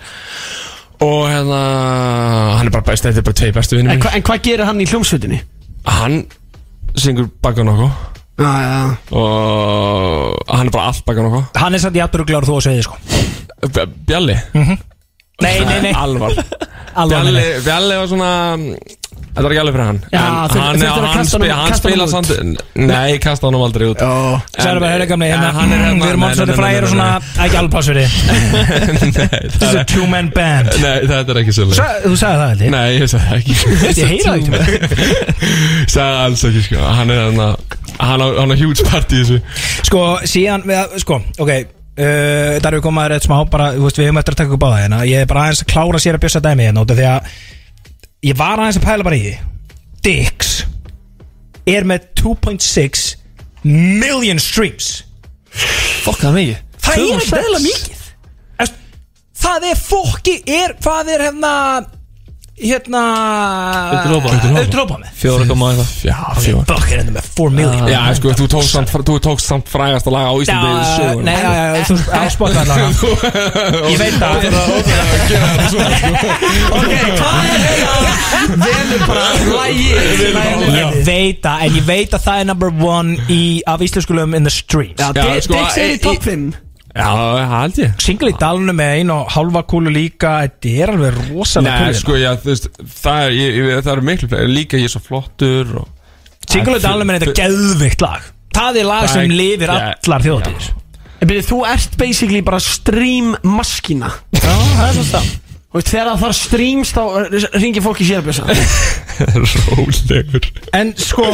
S10: Og hérna Hann er bara best, þetta er bara tvei bestu vinni
S3: En,
S10: mínir.
S3: hva, en hvað gerir hann í hljómsveitinni?
S10: Hann syngur baka nokkuð
S3: Já, já.
S10: Og hann er bara allt baka nokkuð
S2: Hann er samt jafnur og glár þú að segja sko.
S10: B- Bjalli?
S2: Nei, nei, nei.
S10: Alvar.
S2: Alvar,
S10: Bjalli. Bjalli var svona Þetta var ekki alveg fyrir hann.
S3: Já,
S10: En
S3: þurfti-
S10: hann,
S3: þurfti að
S10: hann,
S3: kasta honum-
S10: hann
S3: kasta
S10: spila
S3: honum út.
S10: samt Nei, kasta honum aldrei út.
S2: Sæður bara, hörðu gamli, hérna
S10: En hann er hérna-
S2: Við erum
S10: nei, nei, nei,
S2: frægir og
S10: nei,
S2: svona Ekki alveg pláss fyrir þið This is a two man band.
S10: Nei, þetta er ekki svolítið
S2: Sa- Þú sagði það held ég.
S10: Nei, ég sagði það ekki.
S2: Ég heyra það ekki. Með
S10: Sagði alls ekki, sko. Hann er hann Hann á, hann á huge party í þessu.
S2: Sko, síðan, við, sko, ok uh, Það eru komaður eitt smá bara, þú veist, við höfum eftir að taka upp á það hérna. Ég er bara aðeins að klára sér að bjössa dæmi hérna út af Því að ég var aðeins að pæla bara í því. Dix er með 2.6 million streams.
S11: Fokk það mikið.
S2: Það er
S11: 2.6.
S2: ekki eðla mikið. Það er fokki er, Hvað er hérna hérna?
S11: Viltu hrópa
S2: með?
S11: Fjóra koma eitthvað.
S10: Já, fjóra
S2: Bokk er hérna með 4 million.
S10: Já, sko, þú tókst samt, þú tókst samt frægast að laga á Íslandi í
S2: Já,
S10: sögunni.
S2: nei, já, já, þú Spotify allavega. Ég veit að
S3: Ok, hvað er þetta? Velur bara lægi
S2: Ég veit að, en ég veit að það er number one í, af íslenskulum in the streams
S3: Já,
S10: sko,
S3: Dix er
S10: e-
S3: í topp 5
S10: Já, það held ég.
S2: Single í dalunum með ein og halva kúlu líka Þetta er alveg rosalega
S10: Nei,
S2: kúlu
S10: sko, já, þú veist, það er, ég, ég, það er miklu fleiri. Líka ég er svo flottur og
S2: Single í dalunum er þetta geðvikt lag. Það er lag sem
S10: Það
S2: lifir allar þjóðatíðir
S3: En byrju, þú ert basically bara stream maskína
S2: Já, það er svona það
S3: Og veist, þegar það þarf streams þá ringir fólk í sérbjösa.
S10: Rólegur.
S2: En sko,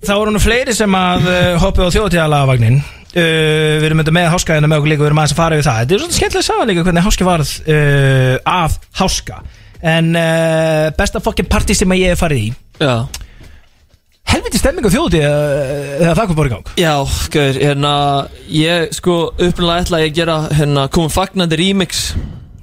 S2: það voru nú fleiri sem að uh, hoppuð á þjóðatíðalagavagnin uh, Við erum þetta með háskaðina með okkur líka Við erum aðeins að fara yfir það. Þetta er svona skemmtilega saga líka hvernig háski varð uh, af háska. En uh, besta fokkin partí sem ég hef farið í.
S11: Já.
S2: Helviti stemming þjóðatíð uh, þegar það kom bara í gang.
S11: Já, gauður, hérna Ég, sko, upprunalega ætla ég að gera Hérna, komum fagnandi remix.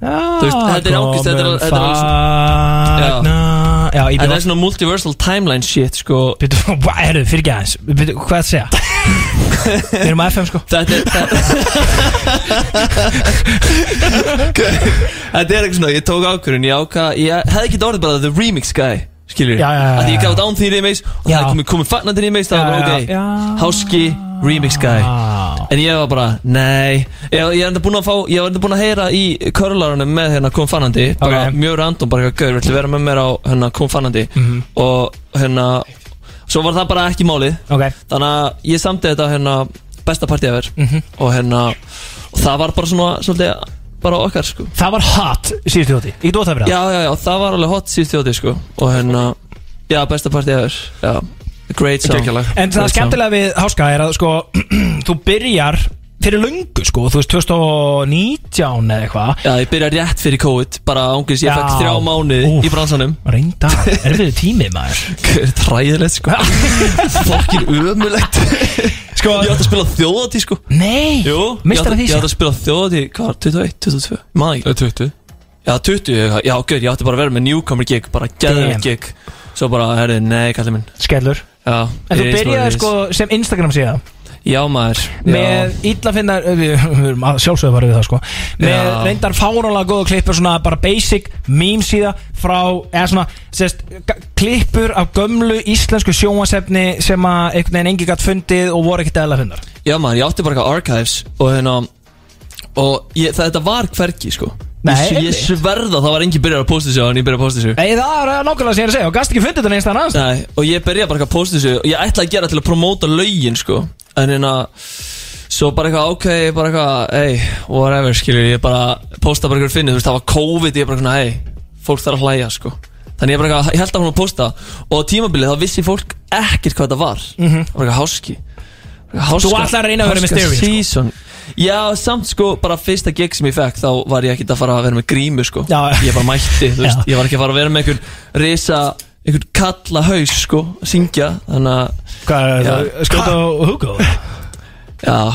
S2: Já,
S11: veist, þetta er ángist, þetta er- þetta er-
S2: Já, ég
S11: Þetta er svona multiversal timeline shit, sko.
S2: Býtu, hvað er þau, fyrir Býtu, hvað segja? Við erum á FM sko
S11: Þetta er Þetta er eitthvað svona, ég tók ákvörðun Ég ákvað, ég hefði ekki orðið bara the remix guy Skilur
S2: Já, já, já,
S11: Að ég
S2: já.
S11: gaf down því remix Og
S2: Já.
S11: það er komið, komið fagnandi remix Það
S2: Já,
S11: var bara,
S2: já,
S11: ok,
S2: já.
S11: háski remix guy
S2: ah.
S11: En ég var bara, nei Ég, ég er enda búin að fá, ég var enda búin að heyra í Körlarunum með hérna kom fannandi Bara
S2: Ok.
S11: mjög random, bara eitthvað gauður Viltu vera með mér á hérna kom fannandi
S2: Mhm.
S11: Og hérna Svo var það bara ekki málið.
S2: Ok.
S11: Þannig að ég samti þetta hérna Besta partí efer
S2: Mhm.
S11: Og hérna Og það var bara svona Svolítið bara okkar sko.
S2: Það var hot síðustu þjóti Ég get ótaf fyrir það
S11: Já, já, já, það var alveg hot síðust þjóti sko. Og hérna Já, besta partí efer Já. Great song.
S2: En það skemmtilega við Háska er að sko Þú byrjar fyrir löngu sko Þú veist 2019 eða eitthvað.
S11: Já, ég byrja rétt fyrir COVID Bara ángis, ég fekk þrjá mánuði
S2: Úff.
S11: í bransanum
S2: Reynda Er við tímið maður
S11: Træðilegt sko. Fokkin ömulegt
S2: Sko
S11: Ég átti að spila þjóðati sko.
S2: Nei
S11: Jú
S2: Mistar
S11: ég
S2: það því
S11: Ég
S2: sér
S11: átti að spila þjóðati Hvað var, 21, 22 Maður ekki.
S10: 20
S11: Já, 20 eitthvað. Já, gauð, ég átti bara að vera með newcomer gig Bara geðveikt gig. Svo bara, herri, nei, kallið minn.
S2: Skellur.
S11: Já
S2: En þú byrjaði sko sem Instagram síða
S11: Já, maður.
S2: Með illa finnar Við við erum að sjálfsögðu bara við það sko. Með
S11: Já.
S2: reyndar fárálega góða klippur Svona bara basic meme síða Frá, eða svona sérst, Klippur af gömlu íslensku sjónvasefni Sem að einhvern veginn engi gætt fundið Og voru ekkert eðla finnar
S11: Já, maður, ég átti bara eitthvað archives Og hérna Og ég, þetta var hvergi, sko
S2: Nei,
S11: Ég, sverða það var engin byrjar að posta þessu En ég byrjar að posta þessu
S2: Nei, það er nákvæmlega sem ég er að segja Og gast ekki fundið þetta neins þannig
S11: Nei, og ég byrja bara eitthvað að posta þessu Og ég ætla að gera til að promóta lögin, sko. En hérna Svo bara eitthvað, ok, bara eitthvað Hey, whatever, skilur Ég bara posta bara eitthvað finnið Þú veist, það var COVID Ég bara svona, hey, fólk þarf að hlæja, sko. Þannig ég bara eitthvað, ég held að hún að posta. Og tímabilið þá vissi fólk ekkert hvað þetta var. Eitthvað háski. Háska,
S2: Þú ætlar að reyna að vera
S11: háska
S2: mysterious, sko.
S11: season. Já, samt sko, bara fyrsta gig sem ég fekk Þá var ég ekkert að fara að vera með grímu, sko
S2: Já.
S11: Ég bara mætti, þú veist. Ég var ekki að fara að vera með einhvern risa Einhvern kalla haus, sko Að syngja, þannig að
S2: Hvað er það? Skjóta á Hugo?
S11: Já.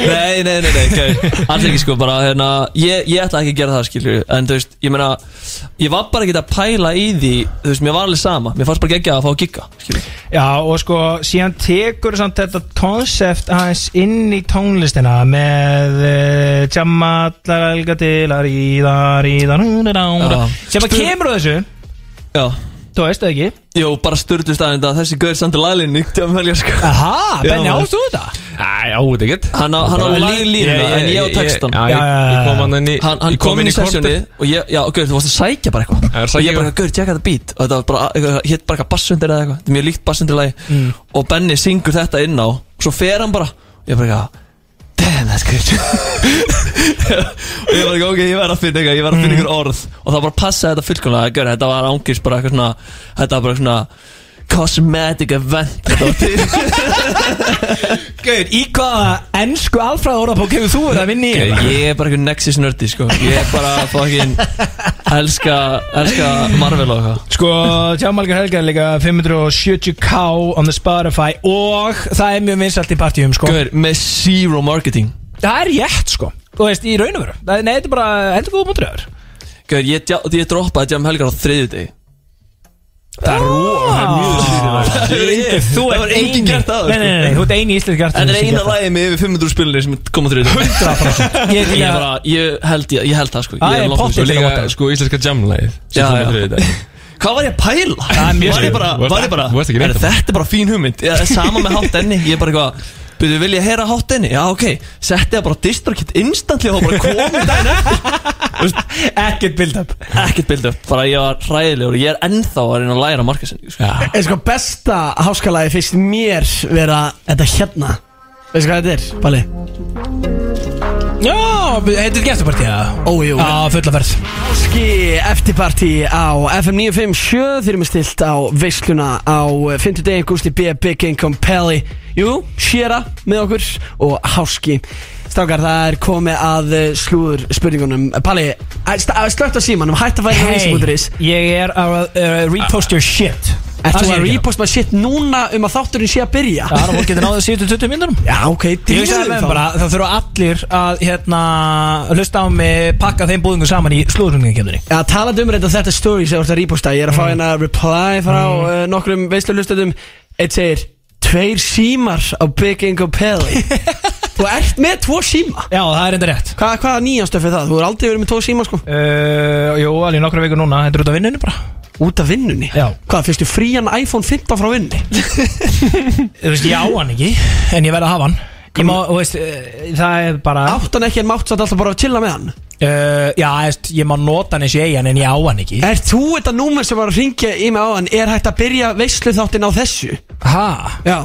S11: Nei, nei, nei, nei okay. Alls ekki sko, bara hérna Ég, ég ætla ekki að gera það, skilju En þú veist, ég meina Ég var bara ekki að pæla í því Þú veist, mér var alveg sama. Mér fannst bara ekki að fá að gigga, skilju
S2: Já, og sko, síðan tekur samt þetta konsept aðeins inn í tónlistina með uh, Tjamallar elga til að ríða, ríða, sem að kemur á þessu,
S11: Já
S2: þú veist það ekki?
S11: Jú, bara styrtu staðinn að þessi gaur samt í lalinni Til að velja, sko.
S2: Aha, Benni, ástu þetta?
S10: Æ, á þetta ekkert.
S11: Hann á,
S10: Ég-
S11: en ég á textan
S10: Já, ég, ég kom hann inn í
S11: Hann, hann
S10: ég
S11: kom inn í
S10: korter.
S11: sessjónið og ég, já, ok, þú varst að sækja bara eitthvað. Og ég bara, gaur, tjekka þetta beat. Og þetta var bara, eitthvað, hitt bara eitthvað bassundir eða eitthvað. Þetta er mjög líkt bassundir lagi
S2: Mm.
S11: og Benny syngur þetta inn á og svo fer hann bara. Og ég bara damn, that's good. Og ég bara eitthvað, ok, ég verð að finna eitthvað ég verð að finna ykkur orð. Og það bara passaði þetta fullkomlega, gaur, þetta var ángis bara eitthvað svona, þetta var bara svona cosmetic event þetta var til
S2: Gauð, í hvaða ennsku alfræða orðabók hefur þú verið að vinna í?
S11: Ok, Ég er bara eitthvað Nexus nördi sko. Ég er bara fucking Elska, elska Marvel og eitthvað.
S2: Sko, Tjamalgar Helga er líka 570k on the Spotify og það er mjög vinsalt í partíum, sko.
S11: Gauður, með zero marketing.
S2: Það er rétt, sko. Þú veist, í raun og veru. Nei, þetta er bara heldur góð mútur öður
S11: Gauður, ég, ég droppaði Jam Helgar á þriðju degi
S2: Það er rú, það er mjög sýrið Þú
S11: Það
S2: ert eini
S11: gert það,
S2: Nei, nei, nei, nei, þú ert eini íslensk gert
S11: Þetta er eina lagið með yfir 500 spilinir sem kom á þriðju degi
S2: 100% Ég er
S11: held, ég, ég held það sko.
S2: Ah,
S11: Ég er nokkuð
S2: að
S10: líka sko íslenska jamlæð
S11: Já,
S10: Sem kom
S11: já.
S10: á þriðið dag
S11: Hvað var ég að pæla?
S2: Það er mjög
S11: Var ég bara,
S10: Þú
S11: var ég bara
S10: þú
S11: er. Þetta er bara fín hugmynd. Er sama með hátt enni Ég er bara eitthvað Byrju, vil ég heyra hátt enni? Já, ok. Setti það bara á distrokit instantly og bara komið daginn eftir.
S2: Ekkert build-up
S11: Ekkert bildu Bara ég var hræðilegur. Ég er ennþá að reyna að læra markasinni sko.
S3: En sko besta háskalagi finnst mér vera þetta hérna. Veistu hvað þetta er, Palli?
S2: Já, heitir gesturpartí eða?
S3: Ó, jú
S2: Já, fulla ferð
S3: Háski eftirparti á FM 957 Þeir eru með stilt á veisluna á 50 degi Gusti B. Big Income Pelli Jú, Sjera með okkur og Háski Strákar, það er komið að eh, slúður spurningunum Palli, slögt á símanum, hætt að færa
S2: hey. ég er að uh, repost your shit Það sé
S3: að reposta maður shit núna um að þátturinn sé að byrja?
S2: Það er að fólk getur náðið síðustu 20 minnum
S3: Já, ok,
S2: Ég með
S3: þá.
S2: bara, það þurfa allir að hérna, hlusta á mig, pakka þeim búðingum saman í slúðruningakefninni
S3: Já, talandi um þetta þetta story sem þú ert að reposta. Ég er að fá hérna reply frá
S2: Mm.
S3: uh, nokkrum veisluhlustatum Eitt segir Tveir símar á Big Ingo Pelli Þú ert með tvo síma.
S2: Já, það er enda rétt.
S3: Hva, Hvaða nýjastöf er það? Þú er aldrei verið með tvo síma sko.
S2: Uh, Jú, alveg nokkra vikur núna, þetta er út af vinnunni bara
S3: Út af vinnunni?
S2: Já
S3: Hvað, fyrstu frían iPhone 15 frá vinnunni?
S2: Þú veist, ég á hann ekki, en ég verð að hafa hann Ég má, þú veist, uh, það er bara
S3: Áttan ekki en mátt satt alltaf bara að chilla með hann
S2: uh, Já, veist, ég má nota hann eins og ég hann, en ég á hann ekki
S3: Er þú þetta númer sem var að ringja í mig á hann Er hægt að byrja veislu þáttin á þessu?
S2: Ha?
S3: Já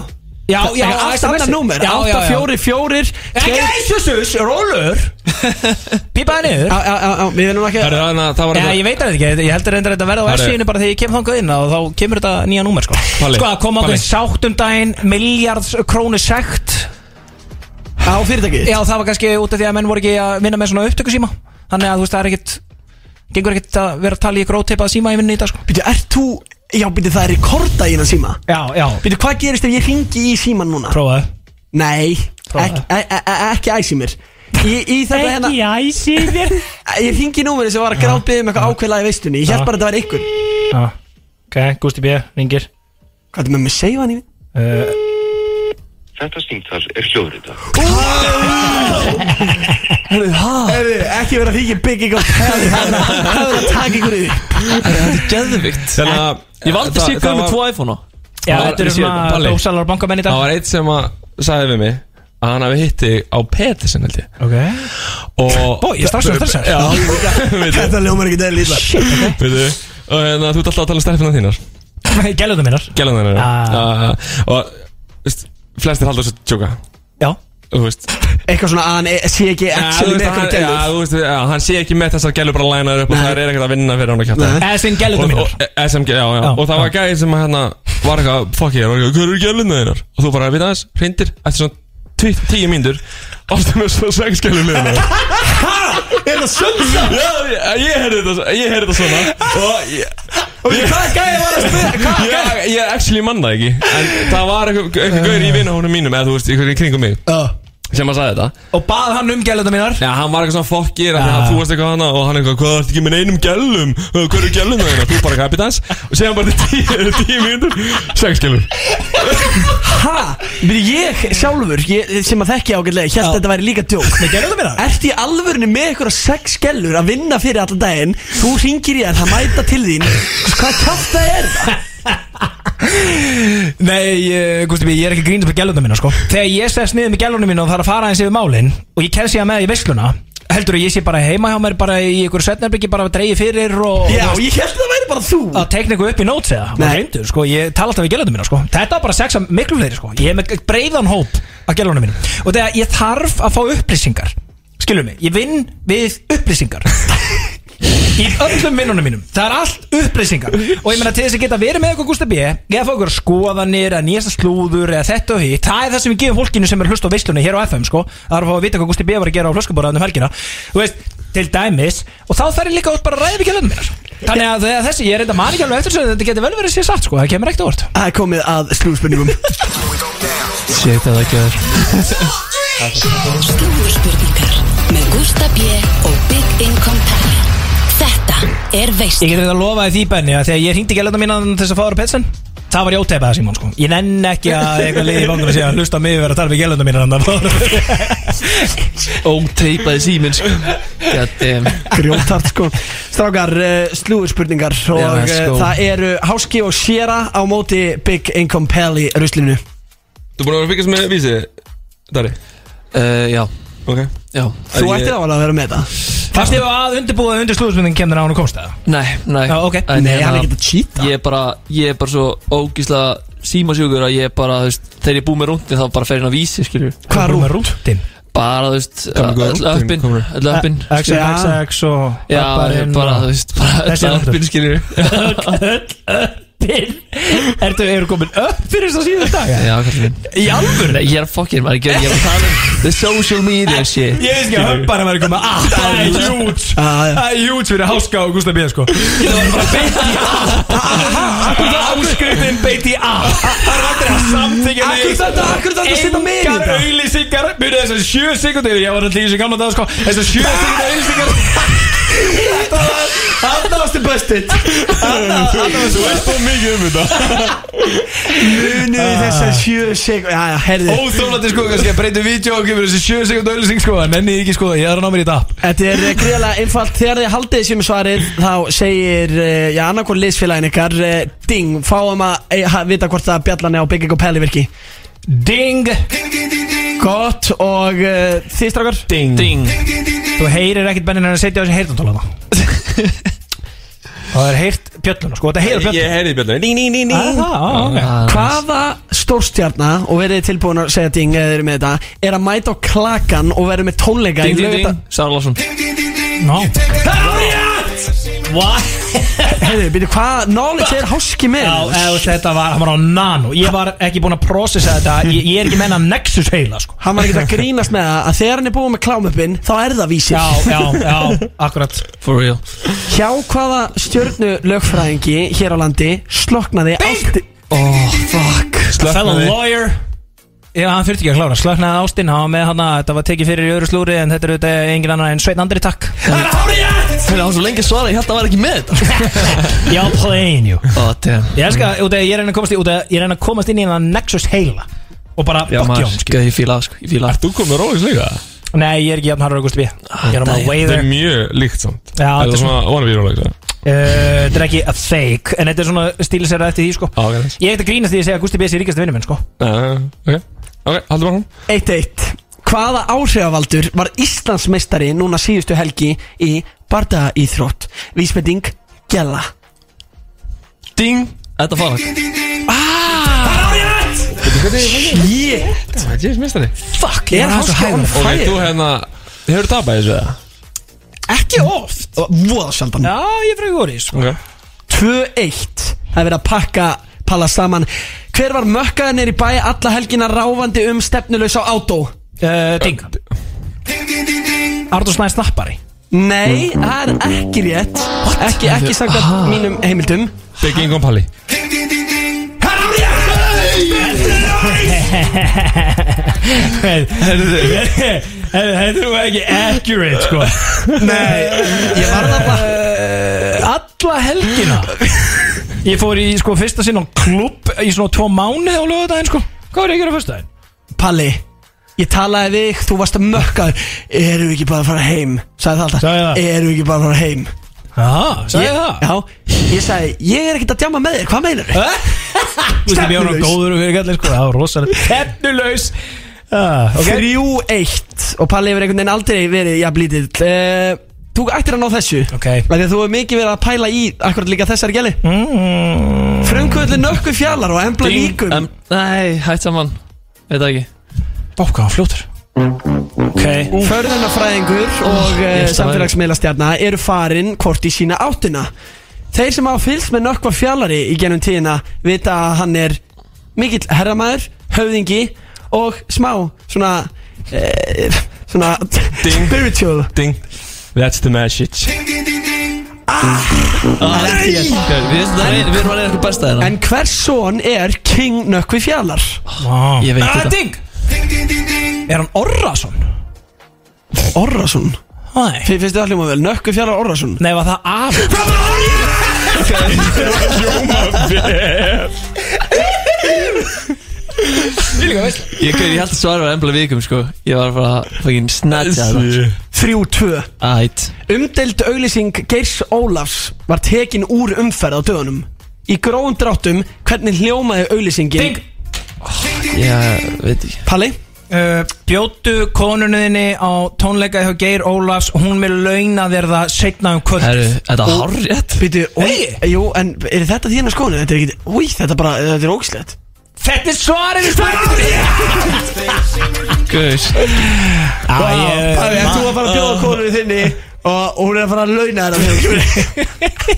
S2: Já, já,
S3: Allt
S2: SMS-ið.
S3: annað númer
S2: Já, já, já.
S3: 844
S2: Ekki æsusus, rólur Pípaði niður
S3: Já, já, já, já, við erum ekki
S10: Herru, þannig að það var
S2: Já,
S10: þetta-
S2: ég veit það ekki, ég heldur reyndar þetta verða á
S10: Herru.
S2: S-síðinu bara þegar ég kem þangað inn og þá kemur þetta nýja númer sko
S10: Palli,
S2: Sko, að koma
S10: Palli.
S2: okkur sátt um daginn, miljards krónu sekt
S3: Á fyrirtækið?
S2: Já, það var kannski út af því að menn voru ekki að vinna með svona upptökusíma Þannig að þú veist, það er ekkit Gengur ekkit að vera að tala í gróteipaða síma í vinnu í dag sko
S3: Býtu, ert þú Já, býtu, það er rekorda í hennan síma
S2: Já, já
S3: Býtu, hvað gerist ef ég ringi í síman núna?
S2: Prófaðu
S3: Nei,
S2: Prófaðu.
S3: ekki, e- e- e- ekki æsi mér Í, í þetta hérna
S2: æsi mér
S3: Ég ringi í númeri sem var að gráðbyggja um eitthvað ákveðlega í veistunni. Ég held
S2: Já.
S3: bara að þetta var ykkur.
S2: Já, ok, Gusti B, ringir.
S3: Hvað er með mig? Seifa hann í við?
S2: uh,
S12: Þetta símtal er hljóðrita.
S3: Herru, ekki vera að ringi bygging á pæli Það er að taka ykkur í
S11: Þetta er geðvikt.
S10: Þannig að
S11: Ég valdi
S10: það-
S11: sér
S10: það
S11: hvað með
S10: var-
S11: tvo iPhone-a.
S2: Já,
S10: Það var-
S2: þetta eru svona dósalar bankamenn í
S10: Það
S2: dag
S10: var eitt sem að sagði við mig að hann hafi hitti á Petersen held ég.
S2: Ok.
S10: Og
S2: Bó, ég strax
S10: Já, veitu,
S3: Þetta ljómar ekki dæli
S10: og hérna, þú ert alltaf að tala um stelpuna þínar.
S2: Gæluðum minnar
S10: Gælan þínar
S2: Ah.
S10: uh, og flestir haldur þessu tjóka
S2: Já.
S10: Þú veist.
S3: Eitthvað svona að hann e- sé ekki
S10: hann,
S3: eitthvað
S10: já,
S3: gælur
S10: þú veist, já, hann sé ekki með þessar gælur bara lænaður upp og það er ekkert að vinna fyrir hann að SMG, já, já,
S2: Já,
S10: og það var gæði sem að hérna var eitthvað, fuck ég, var eitthvað, hvað eru gæluna þínar? Og þú bara, við aðeins, svona tíu mínútur, ástum við svo sex gælur liðina
S3: Er það sönsa?
S10: Já, ég, ég heyrði þetta, ég heyrði þetta svona. Og ég,
S3: Hvað gæði var að spila? Hvað
S10: ég, ég actually mann það ekki. En það var eitthvað, gaur í vinahónum mínum Eða þú veist, eitthvað í kringum mig.
S3: Já
S10: Sem að sagði þetta.
S2: Og bað hann um gæluðum minnar
S10: Já, hann var eitthvað svona fokkir ja. Þú veist eitthvað hana Og hann eitthvað, hvað ert ekki með einum gælum? Hvað eru gælum það hérna? Þú bara kapitans Og segja hann bara til tíu, tíu mínútur. Sex gælur.
S3: Ha? Byrju ég sjálfur, ég, sem að þekki ágætlega, ég held að þetta væri líka djók.
S2: Með gæluðum minnar
S3: Ertu í alvörinu með eitthvað sex skellur að vinna fyrir allan daginn? Þú ringir í hann, það mæta til þín. Hvað kjátt það er það?
S2: Nei, Gusti B, ég er ekki grínast með gælunum minna sko. Þegar ég sest niður með gælunum minna og það er að fara aðeins yfir málin Og ég kel síðan með í veisluna Heldur ég sé bara heima hjá mér bara í ykkur setnarbyggi bara að dreigi fyrir og
S3: Já,
S2: og,
S3: ég held að það væri bara þú.
S2: Að tekna ykkur upp í nóts eða
S3: Nei.
S2: Nei. reyndur, sko, Ég tala alltaf við gælunum minna sko. Þetta var bara sexa miklu fleiri sko. Ég er með breiðan hóp af gælunum minna Og þegar ég þarf að fá upplýsingar Skilur mig, ég vinn við upplýsingar Í öllum vinnunum mínum Það er allt upplýsingar. Og ég meina til þess að geta verið með eitthvað Gústa B að fá ykkur skoðanir Eða nýjasta slúður Eða þetta og hitt Það er það sem við gefum fólkinu sem er hlust á veislunni Hér á FM sko. Það er að fá að vita hvað Gústi B var að gera á flöskubóraðanum helgina. Þú veist Til dæmis Og þá þarf ég líka út bara að ræða við gælunum mér Þannig að þegar þessi Ég er reynda mani ekki alveg eftir þessu, Þetta getur vel verið sér satt sko. Það kemur ekkert orð
S3: er að
S11: er
S6: Slúðurspurningar með Gústa B. og Big Income Pally Þetta er
S2: Ég
S6: veislan
S2: get þetta að lofa því Benni að þegar ég hringdi gælunda mína til þess að fá ára petsen Það var ég óteipaða Simon sko. Ég nenn ekki að eitthvað liði í vangur að segja að hlusta mig vera að tala við gælunda mína þannig að
S11: Óteipaði síminn sko. God damn
S3: Grjótart sko. Strákar, uh, slúður spurningar Og uh,
S11: go.
S3: það eru Háski og Sjera á móti Big Income Pally ruslinu.
S10: Þú búin að vera að fylgjast með vísi, Dari?
S11: uh, Já
S10: Ok.
S11: Já.
S3: Þú ættir ávala að vera með það.
S2: Fast ég var að undirbúa undir slúðspurning kemur á hann og komst það?
S11: Nei, nei.
S2: Já, ok.
S11: En
S3: Nei, hann er ekki að cheata.
S11: Ég er bara, ég er bara svo ógíslega símasjúkur að ég bara, þú veist, þegar ég er búið með rúndin þá bara fer hérna að vísi, skilur
S3: Hvað er
S2: rúndin?
S11: Bara, þú veist, öll öppin? Öll öppin
S2: XXX og
S11: Já, ég er bara, þú veist, bara öll öppin, skilur
S2: Öppin Ertu, eru komin upp fyrir þess að síðan dag?
S11: Já, minn
S2: Í alvöru?
S11: Nei, ég er fokkir, maður, ég er að tala um the social media shit.
S2: Ég veist ekki að höfbara væri komið að Það er hjút
S3: Ah, já.
S2: Það er hjút fyrir Háska og Gustaf B sko. Það var bara beint í að Áskriftin beint í að Það er aldrei að samþykja mig.
S3: Akkur þetta- akkur þetta að setja mig
S2: Engar auðlýsingar Myrðu þessar sjö sekundir Ég var alltaf í þessu gamla dag sko. Þessar sjö sekundir auðlýsingar Þarna varstu busted. Þarna þarna varstu
S10: Þú veist það mikið um þetta.
S3: Munu þessar sjö sek Já, já, herði
S2: Óþólandi sko kannski að breyta vídeo og gefur þessi sjö sekundir auðlýsing sko Nenni ég ekki sko Ég er að ná mér í þetta
S3: Þetta er eh, gríðarlega einfalt. Þegar þið haldið þessi með svarið Þá segir, eh, já, annarkvort liðsfélagin ykkar eh, Ding, fáum að eh, ha- vita hvort að bjallan er á Big Income Pally virki
S2: Ding.
S3: Gott og uh, þið strákar?
S2: Ding.
S11: Ding.
S2: Þú heyrir ekkert bennin en að setja á þessi heyrðantólana Það er heyrt bjölluna sko Þetta heyrir bjölluna
S10: Ég heyrði björnum Ding, ding, ding, ding.
S2: Það
S11: Ah,
S3: Hvaða stórstjarnar Og verið þið tilbúin að segja ding eða þið eru með þetta Er að mæta á klakan og verið með tónleika
S11: Ding,
S3: í
S11: ding, ding Sara Larsson.
S2: Ná What?
S3: Heiðu, byrju, hvað knowledge er háski með?
S2: Já, eða, þetta var, hann var á nano. Ég var ekki búinn að processa þetta. Ég, ég er ekki menna Nexus heila sko.
S3: Hann var ekki að grínast með það að þegar hann er búin með klámöppin þá er það vísir.
S2: Já, já, já, akkurat.
S11: For real.
S3: Hjá hvaða stjörnu lögfræðingi hér á landi sloknaði allt
S11: Oh, fuck.
S2: Fellow lawyer Já, hann þurfti ekki að klára. Slöknaði Ástin, hann var með hann Þetta var tekið fyrir í öðru slúri En þetta er auðvitað engin annar en Sveinn Andri takk.
S11: Fyrir hann svo lengi svara, ég held að það var ekki með þetta.
S2: Já, plain you
S11: Oh,
S2: Ég elska, út af ég reyna að komast í Út af ég reyna að komast inn í hann Nexus heila Og bara
S11: sko, ég fíla það, sko, ég fíla
S10: Ert þú komið Róis líka?
S2: Nei, ég er ekki jafn harður er á maður way
S10: Þetta er mjög líkt samt.
S2: Já,
S10: Er
S2: þetta er
S10: það svona wannabe Róis?
S2: Uh, Þetta er ekki a fake En þetta er svona stílisera eftir því sko.
S10: Já, ok, nice.
S2: Ég heit að grínast því að segja að Gusti B. sé ríkast vinnum minn sko.
S10: Já, Ok, ok, haldur bara hún
S3: 1-1 Hvaða áhrifavaldur var Íslandsmeistari núna síðustu helgi í bardaga íþrótt? Vísbending Gjalla.
S11: Ding. Þetta fara.
S3: Shit.
S10: Það er mestari
S3: Fuck, er hann svo on
S10: Ok, þú
S3: fire?
S10: hérna Hefur tapað þessu eða?
S3: Ekki oft. Voða sjaldan.
S2: Já, ég fröggur góri sko.
S10: Ok.
S3: 2-1 Það er verið að pakka palla saman Hver var mökkaðin er í bæ alla helgina ráfandi um stefnulegs á átó?
S2: uh, Ding Artur Snæð snappari
S3: Nei, það er ekki rétt Ekki, ekki sagt mínum heimildum
S10: Big Income Pally
S2: Þetta var ekki accurate sko
S3: Nei, ég var það bara
S2: uh, Alla helgina Ég fór í sko fyrsta sinn á klubb Í svona tvo mánuð á lögudaginn sko Hvað var ég að gera fyrsta daginn?
S3: Palli, ég talaði við þig, þú varst að mökka Erum við ekki bara að fara heim? Sagði það alltaf
S2: Sagði það?
S3: Erum við ekki bara að fara heim?
S2: Já, sagði ég það?
S3: Já, ég sagði, ég er ekkert að djama með þér, hvað meinar þau?
S2: Þú veist ég bjóðan á góður og fyrir gætli sko Það var rosalega Tennulaus ah, okay.
S3: 3-1 Og Palli hefur einhvern veginn aldrei verið jafn lítill uh, Þú ættir að ná þessu.
S2: Ok.
S3: Því að þú hefur mikið verið að pæla í akkurat líka þessari gæli.
S2: Mm.
S3: Frumkvöldi nökku fjallar og embla líkum.
S11: Um, Nei, hætt saman. Veit það ekki.
S2: Bóka á fljótur. Ok.
S3: Förðunafræðingur og uh,
S11: Ég veist það
S3: samfélagsmiðlastjarna eru farin hvort í sína áttina. Þeir sem hafa fylgst með nökkva fjallari í genum tíðina vita að hann er mikill herramæður, höfðingi og smá svona uh, svona spiritual.
S10: Ding That's the message.
S3: Það er ekki rétt.
S11: Við veistum það, við erum að reyna eitthvað besta hérna.
S3: En hvers son er King Nökkvi fjallar?
S2: wow.
S11: Ég veit
S2: ah,
S11: þetta.
S2: Ding! Er hann Orrason?
S3: Orrason?
S2: Nei
S3: Fi- Finnst þið það hljóma vel? Nökku fjallar Orrason.
S2: Nei, var það af
S11: Ég, ég held að svara var embla vikum sko. Ég var bara fucking snatcha það
S3: Þrjú tvö.
S11: Ætt
S3: Umdeild auglýsing Geirs Ólafs var tekin úr umferð á dögunum. Í gróðum dráttum, hvernig hljómaði auglýsingin?
S2: Ding.
S11: Já, veit ekki.
S3: Palli?
S2: uh, Bjótu konunniðinni á tónleika hjá Geir Ólafs. Og Hún vil launa þér það setna um kvöld.
S11: Herru, þetta er hárrétt?
S3: Býtu, hey. jú, en er þetta þína skoðinu? Þetta er ekki, úi, þetta er bara, þetta er ógislegt
S2: Þetta er svarið við spurningunni
S11: Guðs.
S3: Palli, ert þú að fara að bjóða konunni þinni og, hún er að fara að launa að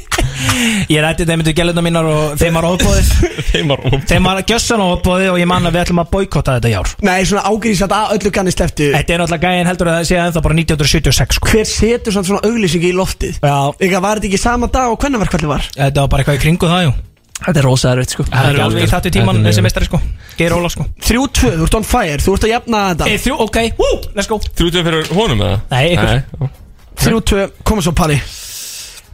S2: Ég rætti þeim myndu gæluna mínar og þeim var óbóðið
S10: Þeim var óbóðið
S2: Þeim var gjössan óbóðið og ég man að við ætlum að boykotta þetta í ár.
S3: Nei, svona ágrísat að öllu ganni sleftu
S2: Þetta er náttúrulega gæðin heldur að það sé ennþá bara 1976 sko.
S3: Hver setur svona, auglýsingi í loftið?
S2: Já,
S3: var þetta ekki sama dag og hvernig verkvallið var?
S2: þetta var bara eitthvað í kringu það, jú
S11: Þetta er rosa erfitt sko
S2: Það er ekki alveg í þattu tíman þessi mestari sko Geir Ólafs sko
S3: Þrjú tvö, þú ert on fire, þú ert að jafna þetta
S2: Ei, Þrjú, ok, woo, let's go
S10: Þrjútið fyrir honum eða?
S2: Nei, ykkur
S10: já.
S3: Þrjú tvö, koma svo Palli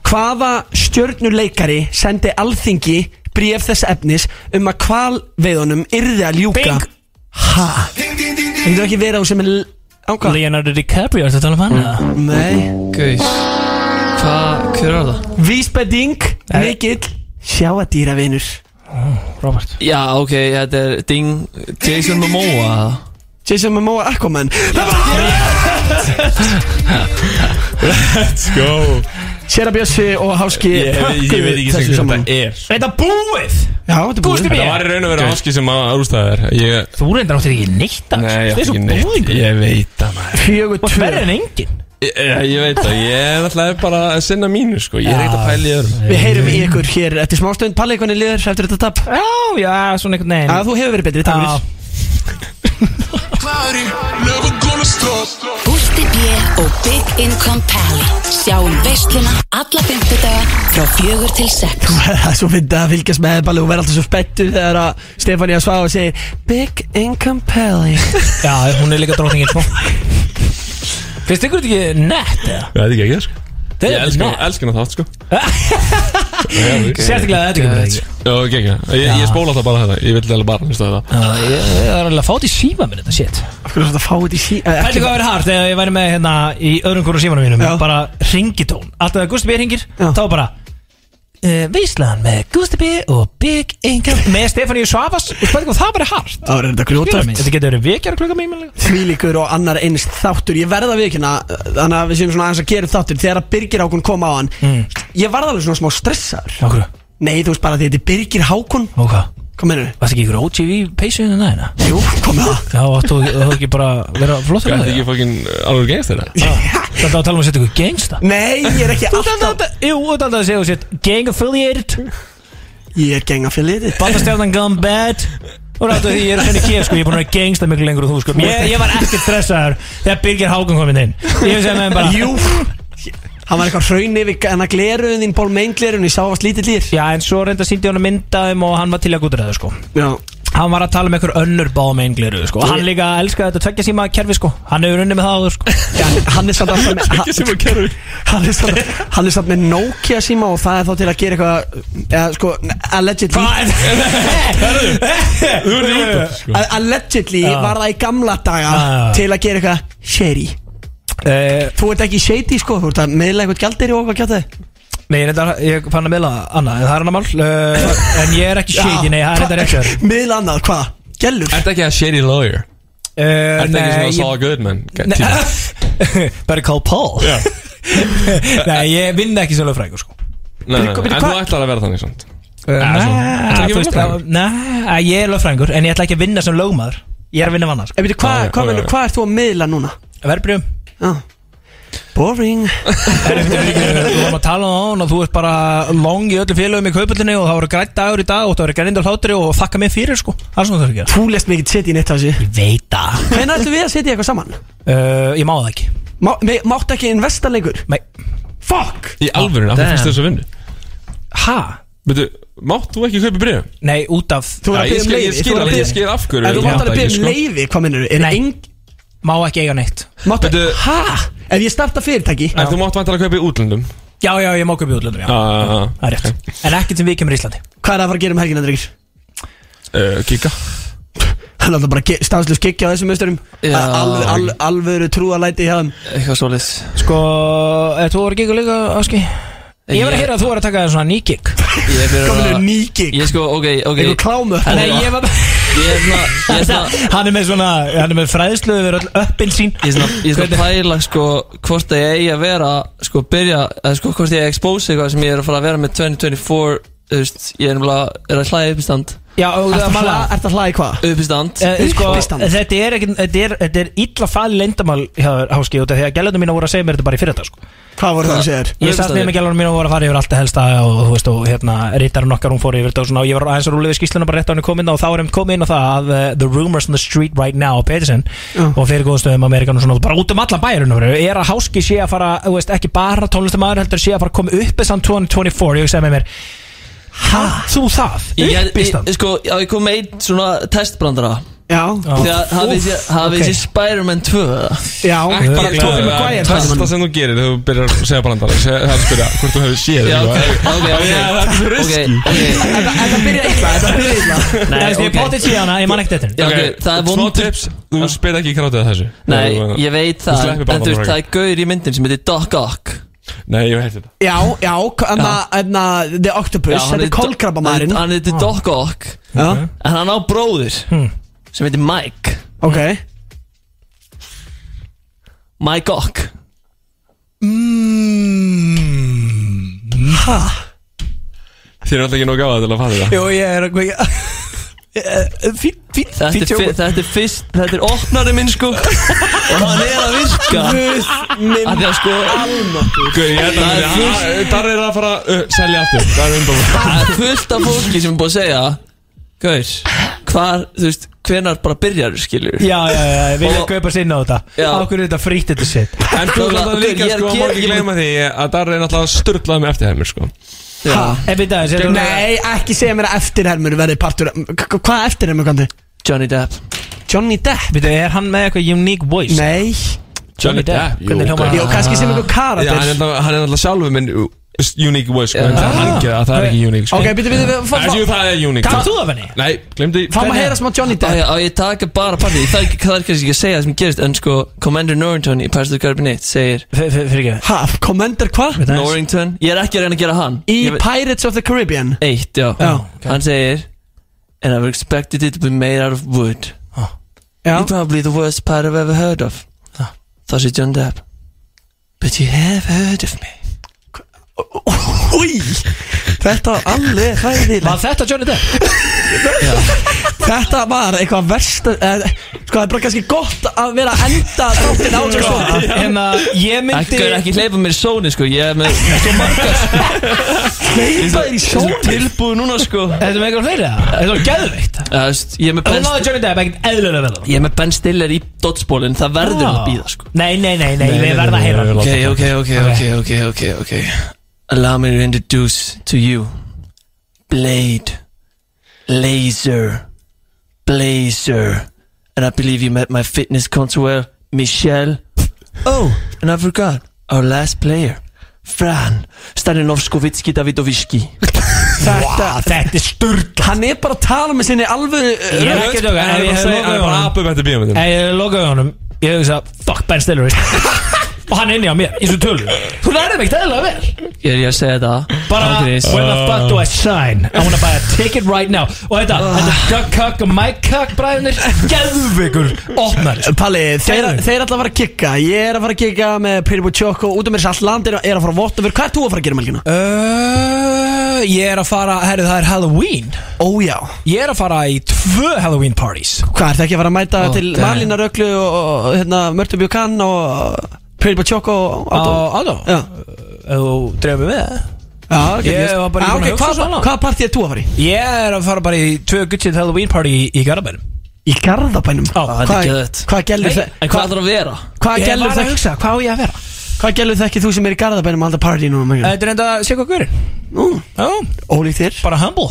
S3: Hvaða stjörnuleikari sendi alþingi bréf þess efnis um að kvalveiðunum yrði að ljúka
S2: Bing.
S3: Ha? Það ekki vera á sem er ákvað
S2: Leonardo DiCaprio, ertu að tala um hann eða?
S3: Nei
S11: Guðs Hvað, hver er það?
S3: Vísbending, mikill Sjáadýravinur
S2: Robert.
S11: Já, ok, þetta er Ding Jason Momoa.
S3: Jason Momoa Aquaman.
S10: Let's go.
S3: Sér Bjössi og Háski
S10: Ég, ég, veit ekki sem hvað þetta er
S2: Þetta búið?
S3: Já, þetta er búið.
S10: Það var í raun og verið áski sem að rústaði þér. Ég,
S2: Þú reyndar áttir ekki neitt
S10: nei, ég
S2: er
S10: átti ekki neitt. Ég veit það maður.
S3: Fjögur
S2: Og
S3: tvö.
S2: verður en engin
S10: Ég, ég veit það, ég er alltaf bara að sinna mínu sko. Ég er ekkert að pæla í öðrum.
S3: Við heyrum í ykkur hér eftir smástönd Palli, hvernig liður eftir þetta tap?
S2: Já, já, svona einhvern veginn.
S3: Að þú hefur verið betri, takk fyrir.
S6: Gústi B. og Big Income Pally Sjáum veisluna alla fymtudaga frá fjögur til sex.
S3: Það er svo fyndið að fylgjast með Palli og vera alltaf svo spettu þegar að Stefania Svava segir Big Income Palli
S2: Já, hún er líka drótingin sko Finnst ykkur þetta ekki nett eða?
S10: Það er ekki ekki sko
S2: Það
S10: Ég
S2: er
S10: elska
S2: nett.
S10: elska hana þátt sko.
S2: Sérstaklega að þetta ekki sko
S10: Já, ekki ekki Ég, ég spóla það bara þetta. Ég vil það bara hlusta þetta
S2: Já, ég ég er alveg að fá þetta í síma minn þetta shit.
S3: Af hverju er þetta að fá þetta í sí... eh,
S2: Pældi
S3: ekki-
S2: hvað verið hart þegar ég væri með hérna í öðrum hverju símanum mínum.
S3: Já.
S2: Bara ringitón. Alltaf þegar Gusti B. ringir. Þá bara uh, Veislan með Gusti B og Big Income Með Stefaníu Svavas Og spæði hvað það bara hart.
S3: Það var
S2: mig,
S3: grjótart
S2: Þetta getur verið vekjar klukka mig
S3: Þvílíkur og annar eins þáttur. Ég verða við ekki Þannig að við séum svona aðeins að gera upp þáttur. Þegar að Birgir Hákon kom á hann.
S2: Mm.
S3: Ég varð alveg svona smá stressaður.
S2: Okkur
S3: Nei, þú veist bara því þetta er Birgir Hákon.
S2: Og hvað?
S3: Mennur við?
S2: Varst ekki ykkur OGV peysu hérna næna?
S3: Jú, kom með það.
S2: Já, þú þú ekki bara vera flottur
S10: Þetta
S2: með
S10: er ekki fokkin alveg gengst þetta
S2: Þetta er að tala um að setja ykkur gangsta
S3: Nei, ég er ekki
S2: Þú
S3: alltaf
S2: Jú, þú ert alltaf að segja þú sett Gang affiliated.
S3: Ég er gang affiliated.
S2: Bandastjarnan gone bad. Og rátt því ég er henni kef sko. Ég er búin að vera gangsta miklu lengur en þú sko. Ég, ég var ekkert stressaður Þegar Birgir Hákon kom inn. Ég veist að með bara
S3: Jú Hann var eitthvað hraun yfir Hann að gleruðin þín Ból Main gleruðin Ég sá að var slítið lýr
S2: Já, en svo reynda síndi hann að mynda þeim og hann var til að gútræða sko.
S3: Já.
S2: Hann var að tala með einhver önnur bámeingleru sko. Hann líka elskaði þetta tveggja síma kerfi sko. Hann hefur unni með það áður sko.
S3: Já, hann er samt alltaf með
S10: sem að kerfi.
S3: Hann er samt, hann er samt með Nokia síma og það er þá til að gera eitthvað eða sko, allegedly
S10: sko.
S3: Allegedly var það í gamla daga til að gera eitthvað shady
S2: uh,
S3: Þú ert ekki shady sko, þú ert að meðlega eitthvað og hvað gjátt þið
S2: Nei, ég, reyndar, ég fann að meðla annað En það er annar mál uh, En ég er ekki shady, nei, það er þetta rétt hjá
S3: Miðla annað, hvað? Gellur?
S10: Ertu ekki að shady lawyer?
S2: uh,
S10: Ertu ekki svona Saul Goodman?
S2: Better call Paul
S10: Já.
S2: Nei, ég vinn ekki sem lögfræðingur sko.
S10: Nei, nei, en þú ætlar að vera þannig vera
S2: uh, Nei, ég er lögfræðingur En ég ætla ekki að vinna sem lögmaður Ég er að vinna vannar sko.
S3: Hvað ert þú að miðla núna?
S2: Verbrjum
S3: Já Boring
S2: Þú varum að tala um það og þú ert bara long í öllu félögum í kaupöldinni og það voru grætt dagur í dag og það voru grændar hlátri og þakka mig fyrir sko Það er svona það að gera
S3: Þú lest mikið setja í neitt á þessu
S2: Ég veit það
S3: Hvernig ætlum við að setja eitthvað saman?
S2: uh, Ég má það ekki
S3: Má, nei, máttu ekki investa lengur?
S2: Nei
S3: Fuck
S10: Í alvörinu, af
S11: damn.
S10: hverju fyrstu þessu vinnu?
S2: Ha?
S10: Veitu, mátt þú ekki kaupa bregum?
S2: Nei, út af
S3: Þú er að
S10: ég
S3: biðja um að biðja-
S10: ég skil af hverju
S2: Má ekki eiga neitt.
S3: Máttu,
S10: Veitu-
S3: hæ? Ef ég starta fyrirtæki?
S10: En þú mátt vantar að kaupa í útlöndum.
S2: Já, já, ég má köpa í útlöndum, já.
S10: Já, já, já
S2: Það er rétt. En ekkert sem við kemur í Íslandi.
S3: Hvað er það að fara að gera um helgina, drengir?
S10: Uh, Kika
S3: Það er alltaf bara stanslust kikki á þessum misturum
S11: Já.
S3: Alvöru al, alvöru trúalæti hjá þeim.
S11: Eitthvað svolít
S2: Sko, er þú voru gigur líka, Áski? Ég var að heyra að þú var að taka þér svona ný gig
S11: Ég fyrir
S3: Kominu
S11: að
S3: ný gig
S11: Ég sko, ok, ok.
S3: Einhver klámu
S2: Nei, ég var
S11: Ég er svona Ég er svona
S2: Hann er með svona, hann er með fræðslu yfir öll öppin sín.
S11: Ég er svona, ég er svona að pæla sko hvort að ég eigi að vera sko byrja, eða sko hvort ég expose eitthvað sem ég er að fara að vera með 2024 þú veist, ég er er að hlæða upp í stand
S2: Já, og það
S3: að ertu að hlaði hvað?
S11: upp í stand
S2: Eh, sko,
S3: Uppistand.
S2: þetta er, ekki, þetta, er, þetta er illa hjá þér, Háski út af því að gælunum mína voru að segja mér þetta bara í fyrir þetta sko.
S3: Hvað voru það að segja þér?
S2: Ég satt með gælunum mína og voru að fara yfir allt það helsta og þú veist og hérna rítarinn okkar hún fór yfir þetta og svona og ég var aðeins að rúlega við skýsluna bara rétt á henni komin og þá er henni komið inn á það að uh, the rumors on the street right now Peterson
S3: Já.
S2: og fyrir góðstöðum Amerikan og svona bara út um allan bæjurinn er að Háski sé að fara, þú veist, ekki bara tónlistamæður heldur sé að fara að koma upp þessan 2024 ég segi með mér Hæ? Þú það?
S11: Ég,
S2: Upp í
S11: ég,
S2: stand?
S11: ég, sko, já, ég kom með einn svona testbrandara.
S3: Já.
S11: Því að hafið þið Spider-Man 2 eða?
S3: Já. Bara Tobey Maguire
S10: Það
S3: Spider-Man.
S10: það sem þú gerir þegar þú byrjar að segja brandara. Það er að spyrja hvort þú hefur séð
S11: Já, ok, ok,
S10: Það er svo riski
S3: Þetta byrja illa Þetta byrja illa.
S11: Nei,
S2: Nei, ég
S11: ok.
S2: potið sé hana, ég man ekkert þetta
S11: það er
S10: Smá
S11: vondur
S10: tips, þú spyrir ekki í krátið þessu.
S11: Nei, ég veit
S10: Þú
S11: það
S10: sleppir
S11: En þú veist, það er gaur í myndin sem heitir Doc Ock
S10: Nei, ég veit þetta.
S3: Já, já Enna, enna The Octopus Þetta er kolkrabbamærin
S11: Hann heitir Doc Ock En hann á bróðir Sem heitir Mike.
S3: Ok.
S11: Mike Ock.
S3: Hæ?
S10: Þið er alltaf ekki nóg gáða til að fatta þetta
S2: Jú, ég er að Fín, fín,
S11: Þetta
S2: fín
S11: er, fi-
S2: tjóma
S11: þetta er fyrst Þetta er opnari minn sko. Og hann er að virka. Að sko
S10: ég held
S11: Það er
S10: að Það er að fara að uh, selja aftur. Það er
S11: er fullt af fólki sem er búið að segja Gaur Hvar, þú veist Hvenar bara byrjar skilur
S2: Já, já, já, ég vilja kaupa sinna á þetta. Er þetta frýtt þetta sitt
S10: En þú veist það líka
S11: er
S10: sko,
S11: að gera-
S10: ekki gleyma því að Darri er náttúrulega störtlað með eftirhermur sko
S2: Sér
S3: Nei, ekki segja mér að eftirhermur verði partur Hvað eftirhermur kannu?
S11: Johnny Depp
S3: Johnny Depp?
S2: Við það, er hann með eitthvað unique voice?
S3: Nei
S2: Johnny Depp?
S3: Jó, kannski sem einhver
S10: Já, hann er
S3: karakter
S10: hann er náttúrulega sjálfur minn uh, unique voice sko En það er ekki að það er ekki unique sko.
S3: Ok, byrju, byrju, byrju fá-
S10: Jú,
S3: fá-
S10: það er unique. Sko.
S2: þú það, Venni?
S10: Nei, glemdi
S3: Fá maður að heyra smá Johnny Depp.
S11: ég, á ég taka bara partí Það er, það er kannski ekki að segja það sem gerist En sko Commander Norrington í Pirates of the Caribbean 1 Segir
S2: Fyrir ekki
S3: Ha, Commander hvað?
S11: Norrington? Ég er ekki að reyna að gera hann.
S3: Í
S11: Ég veit-
S3: Pirates of the Caribbean?
S11: Eitt, já,
S3: Já,
S11: Hann segir And I've expected it to be made out of wood.
S3: Já.
S11: You're probably the worst pirate I've ever heard of. Það sé John Depp. But you have heard of me
S3: Új Þetta var alveg hræðileg
S2: Var þetta Johnny Depp?
S3: Þetta var eitthvað verst eh, Sko, það er bara kannski gott að vera að enda þáttin á þessu svona
S2: En að ég myndi
S11: Ekki, ekki hleypa mér í sóni sko Ég er með svo margar
S3: Hleypa þér í sól
S11: tilbúið núna sko
S2: Þetta er með eitthvað fleiri það? Þetta var gæðveikt
S11: Já, veist, Ég er með
S2: Þú
S11: Ben
S2: náðu Johnny Depp ekkert eðlulega vel á
S11: Ég er með Ben Stiller í dodgeballin Það verður að býða sko
S2: Nei, nei, nei, nei, við verðum að heyra.
S11: Ok, ok, ok, ok, ok, ok, ok Allow me to introduce to you Blade Laser Blazer And I believe you met my fitness connoisseur Michelle Oh, and I forgot Our last player Fran Staninovskovitski Davidovski
S3: Þetta,
S2: Þetta er sturg
S3: hann er bara að tala með sinni alvöru
S2: Ég er ekki að döga ég
S10: bara að
S2: hef
S10: segja- hann
S2: lokað
S10: bara að
S2: honum ég hef lokað honum Ég hef sagt Fuck Ben Stiller. Og hann er inni á mér Eins og tölur Þú lærið mig eðlulega vel.
S11: Ég er ég að segja þetta.
S2: Bara
S11: Ángríns.
S2: When the fuck do I sign? I wanna buy a ticket right now. Og þetta Þetta Duck Cuck og Mike Cuck bræðinir Gæðvigur Opnar.
S3: Palli, þeir,
S2: Gerðu.
S3: þeir ætla að fara að kikka. Ég er að fara að kikka með Pretty Boy Choco. Út af mér all land er, er að fara að votta fyrir. Hvað er þú að fara að gera um melkina?
S2: Uh, ég er að fara Herru það er Halloween.
S3: Ójá
S2: Ég er að fara í tvö Halloween parties.
S3: Hvað, er það ekki að fara að mæta
S2: Ó,
S3: til. Malina Rögglu og, og hérna, Mörtu Björkan og Pretty Boy Choco
S2: Á
S3: Já,
S2: Ef þú dreifum við það
S3: já ok,
S2: Ég var bara
S3: Já,
S2: búin að hugsa svona.
S3: hva partí er þú að fara í?
S2: Ég er að fara bara í tvö guttsið Halloween party í, í Garabænum
S3: Í Garðabænum
S2: Já,
S11: þetta er geðveikt.
S3: Hvað gælur það?
S11: En hvað þarf að vera?
S3: Hvað gælur það?
S2: hvað á ég að vera?
S3: Hvað gælur það ekki þú sem er í Garðabænum að halda partí núna?
S2: Þetta er enda að sé hvað Já,
S3: ólíkt þér
S2: bara humble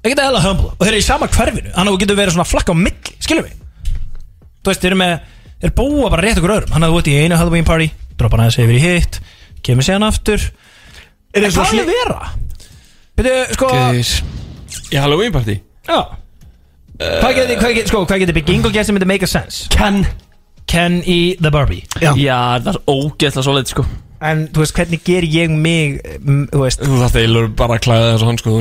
S2: Ekkert eðla humble Og þeir eru í sama hverfinu Þannig að þú getur verið svona flakka á milli Skilum við Þú veist, þeir eru með er búa bara rétt okkur öðrum. Hann hafði út í einu Halloween party Droppa hann aðeins yfir í hitt Kemur síðan aftur.
S3: Er og
S2: hvað er vera? Byrju, sko
S10: Í Halloween party?
S2: Já. Hvað geti, hvað geti, sko, hvað geti Big Ingo gert sem myndi make a sense?
S3: Ken.
S2: Ken í The Barbie.
S3: Já,
S11: Já, það er ógeðslega svolítið sko
S2: En þú veist, hvernig ger ég mig mm, Þú veist?
S10: Þú þarft eiginlega bara að klæða þess að hann sko Þú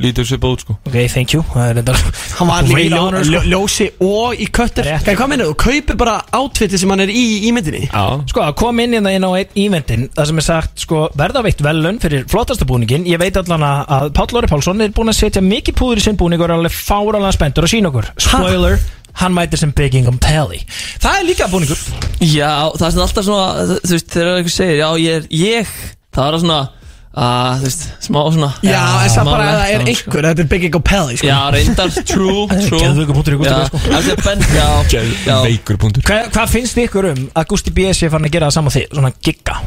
S10: lítur, svipað út sko.
S2: Ok, thank you. Það er þetta
S3: Hann var líka í
S2: Great
S3: ljó,
S2: honor, sko.
S3: ljó, ljósi og í köttur. Hvað mennur þú? Kaupir bara átfitið sem hann er í í myndinni?
S10: Já.
S2: Sko, að kom inn hérna inn á einn eventin Það sem er sagt, sko, verða veitt velun fyrir flottasta búningin Ég veit allan að, að Páll Lóri Pálsson er búin að setja mikið púður í sinn búning er hann mætir sem Big Income Pally Það er líka búningur.
S11: Já, það er svona alltaf svona Þú veist, þegar eitthvað segir Já, ég er ég Það er svona að, Þú veist, smá svona
S3: Já, en það bara að það er einhver Þetta er Big Ego Pelli sko.
S11: Já, reyndar, true, true.
S2: Geðveikur punktur í Gústi
S11: Já,
S2: B, sko.
S11: það er benn Já, já.
S10: Veikur punktur.
S2: Hva, Hvað finnst ykkur um að Gusti B sé farin að gera það saman þig, svona gigga?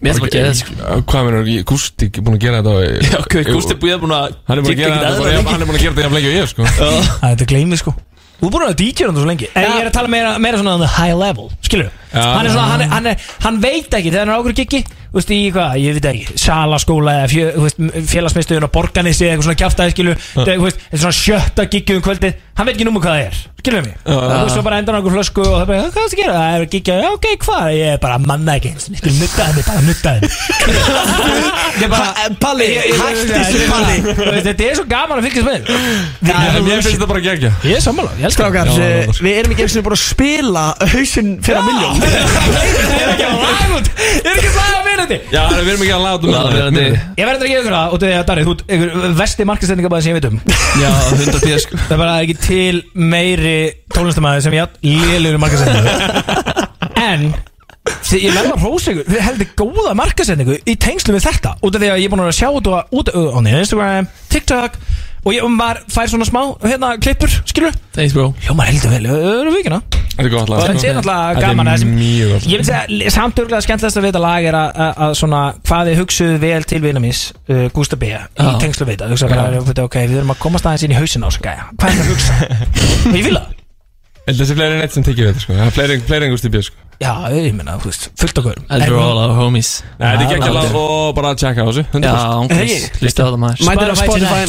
S11: Mér finnst bara að gera þetta sko
S10: Hvað mennur, Gústi ekki búin að gera þetta
S11: Já, ok, Gústi Búið er búin að
S10: Hann er búin að gera þetta bara- Hann er búin að gera þetta jafn lengi og ég sko.
S2: Það er þetta gleymið sko Þú er búin að DJ um það svo lengi En ég er að tala meira, meira svona on the high level Skilur. Hann, er svona, hann, er, hann, er, hann veit ekki þegar hann er ákveður giggi. Þú veist, í hvað, ég veit ekki Salaskóla eða fjö, þú veist, félagsmiðstöðun á Borganissi eða eitthvað svona kjaftaði skilur. Þú veist, þetta er svona sjötta giggi um kvöldið. Hann veit ekki númer hvað það er Skilur mig?
S10: Já, já.
S2: Þú veist, svo bara endur hann okkur flösku og það er bara, hvað er það að gera? Það er giggi, já, ok, hvað? Ég er bara manna ekki eins Skilur, nuttaði mig, bara nuttaði mig. Ég er bara
S3: Palli,
S2: Ég- ég- ég-
S3: þessu,
S2: ég-
S3: Palli.
S2: Þú veist, Þetta er svo gaman að fylgjast með.
S10: En Mér finnst þetta bara gegja
S2: Ég er sammála, ég elskar
S3: Strákar,
S10: Já,
S3: eh,
S10: já.
S3: við erum ekki eins og búin að spila hausinn fyrir að miljón
S2: Ég er ekki að laga út. Ég er ekki að laga þetta
S10: Já, við erum ekki að laga út um þetta.
S11: verðandi
S2: Ég verður að gefa ykkur það Og þú veist, Darri, þú ert ykkur vesti markastendingabæði sem ég veit um.
S11: Já, 100 tíð sko
S2: Það er bara ekki til meiri tónlistamæði sem ég lélugur markastendingu En Þið, ég verður að rósa ykkur Þið heldur góða markasendingu í tengslu við þetta Út af því að ég er búin að sjá þetta út á Instagram, TikTok Og ég maður fær svona smá hérna klippur, skilur
S11: Thanks bro.
S2: Hljómar heldur vel, öðru vikina
S10: Þetta er gott lag.
S2: Þetta er náttúrulega gaman að
S10: Þetta
S2: þessum
S10: er mjög gott
S2: Ég myndi segja, samt örgulega skemmtilegast að vita lag er að, að, að svona, hvað þið hugsuðu vel til vina míns, uh, Gústa B, í tengslu við það, hugsa bara, ok, við erum að komast aðeins inn í hausin á þessu gæja, hvað er það að hugsa? Og ég vil það,
S10: þessi fleiri en eitt sem tekið við þetta sko. Er fleiri, fleiri en Gústi B sko.
S2: Já, ég minna, þú veist, fullt okkur
S11: we're all our homies.
S10: Nei, þetta er geggjað lag og bara að checka á þessu 100%.
S11: Já, ángriðs
S3: Hey.
S11: Hlusta á það maður.
S3: Mætir á
S2: Spotify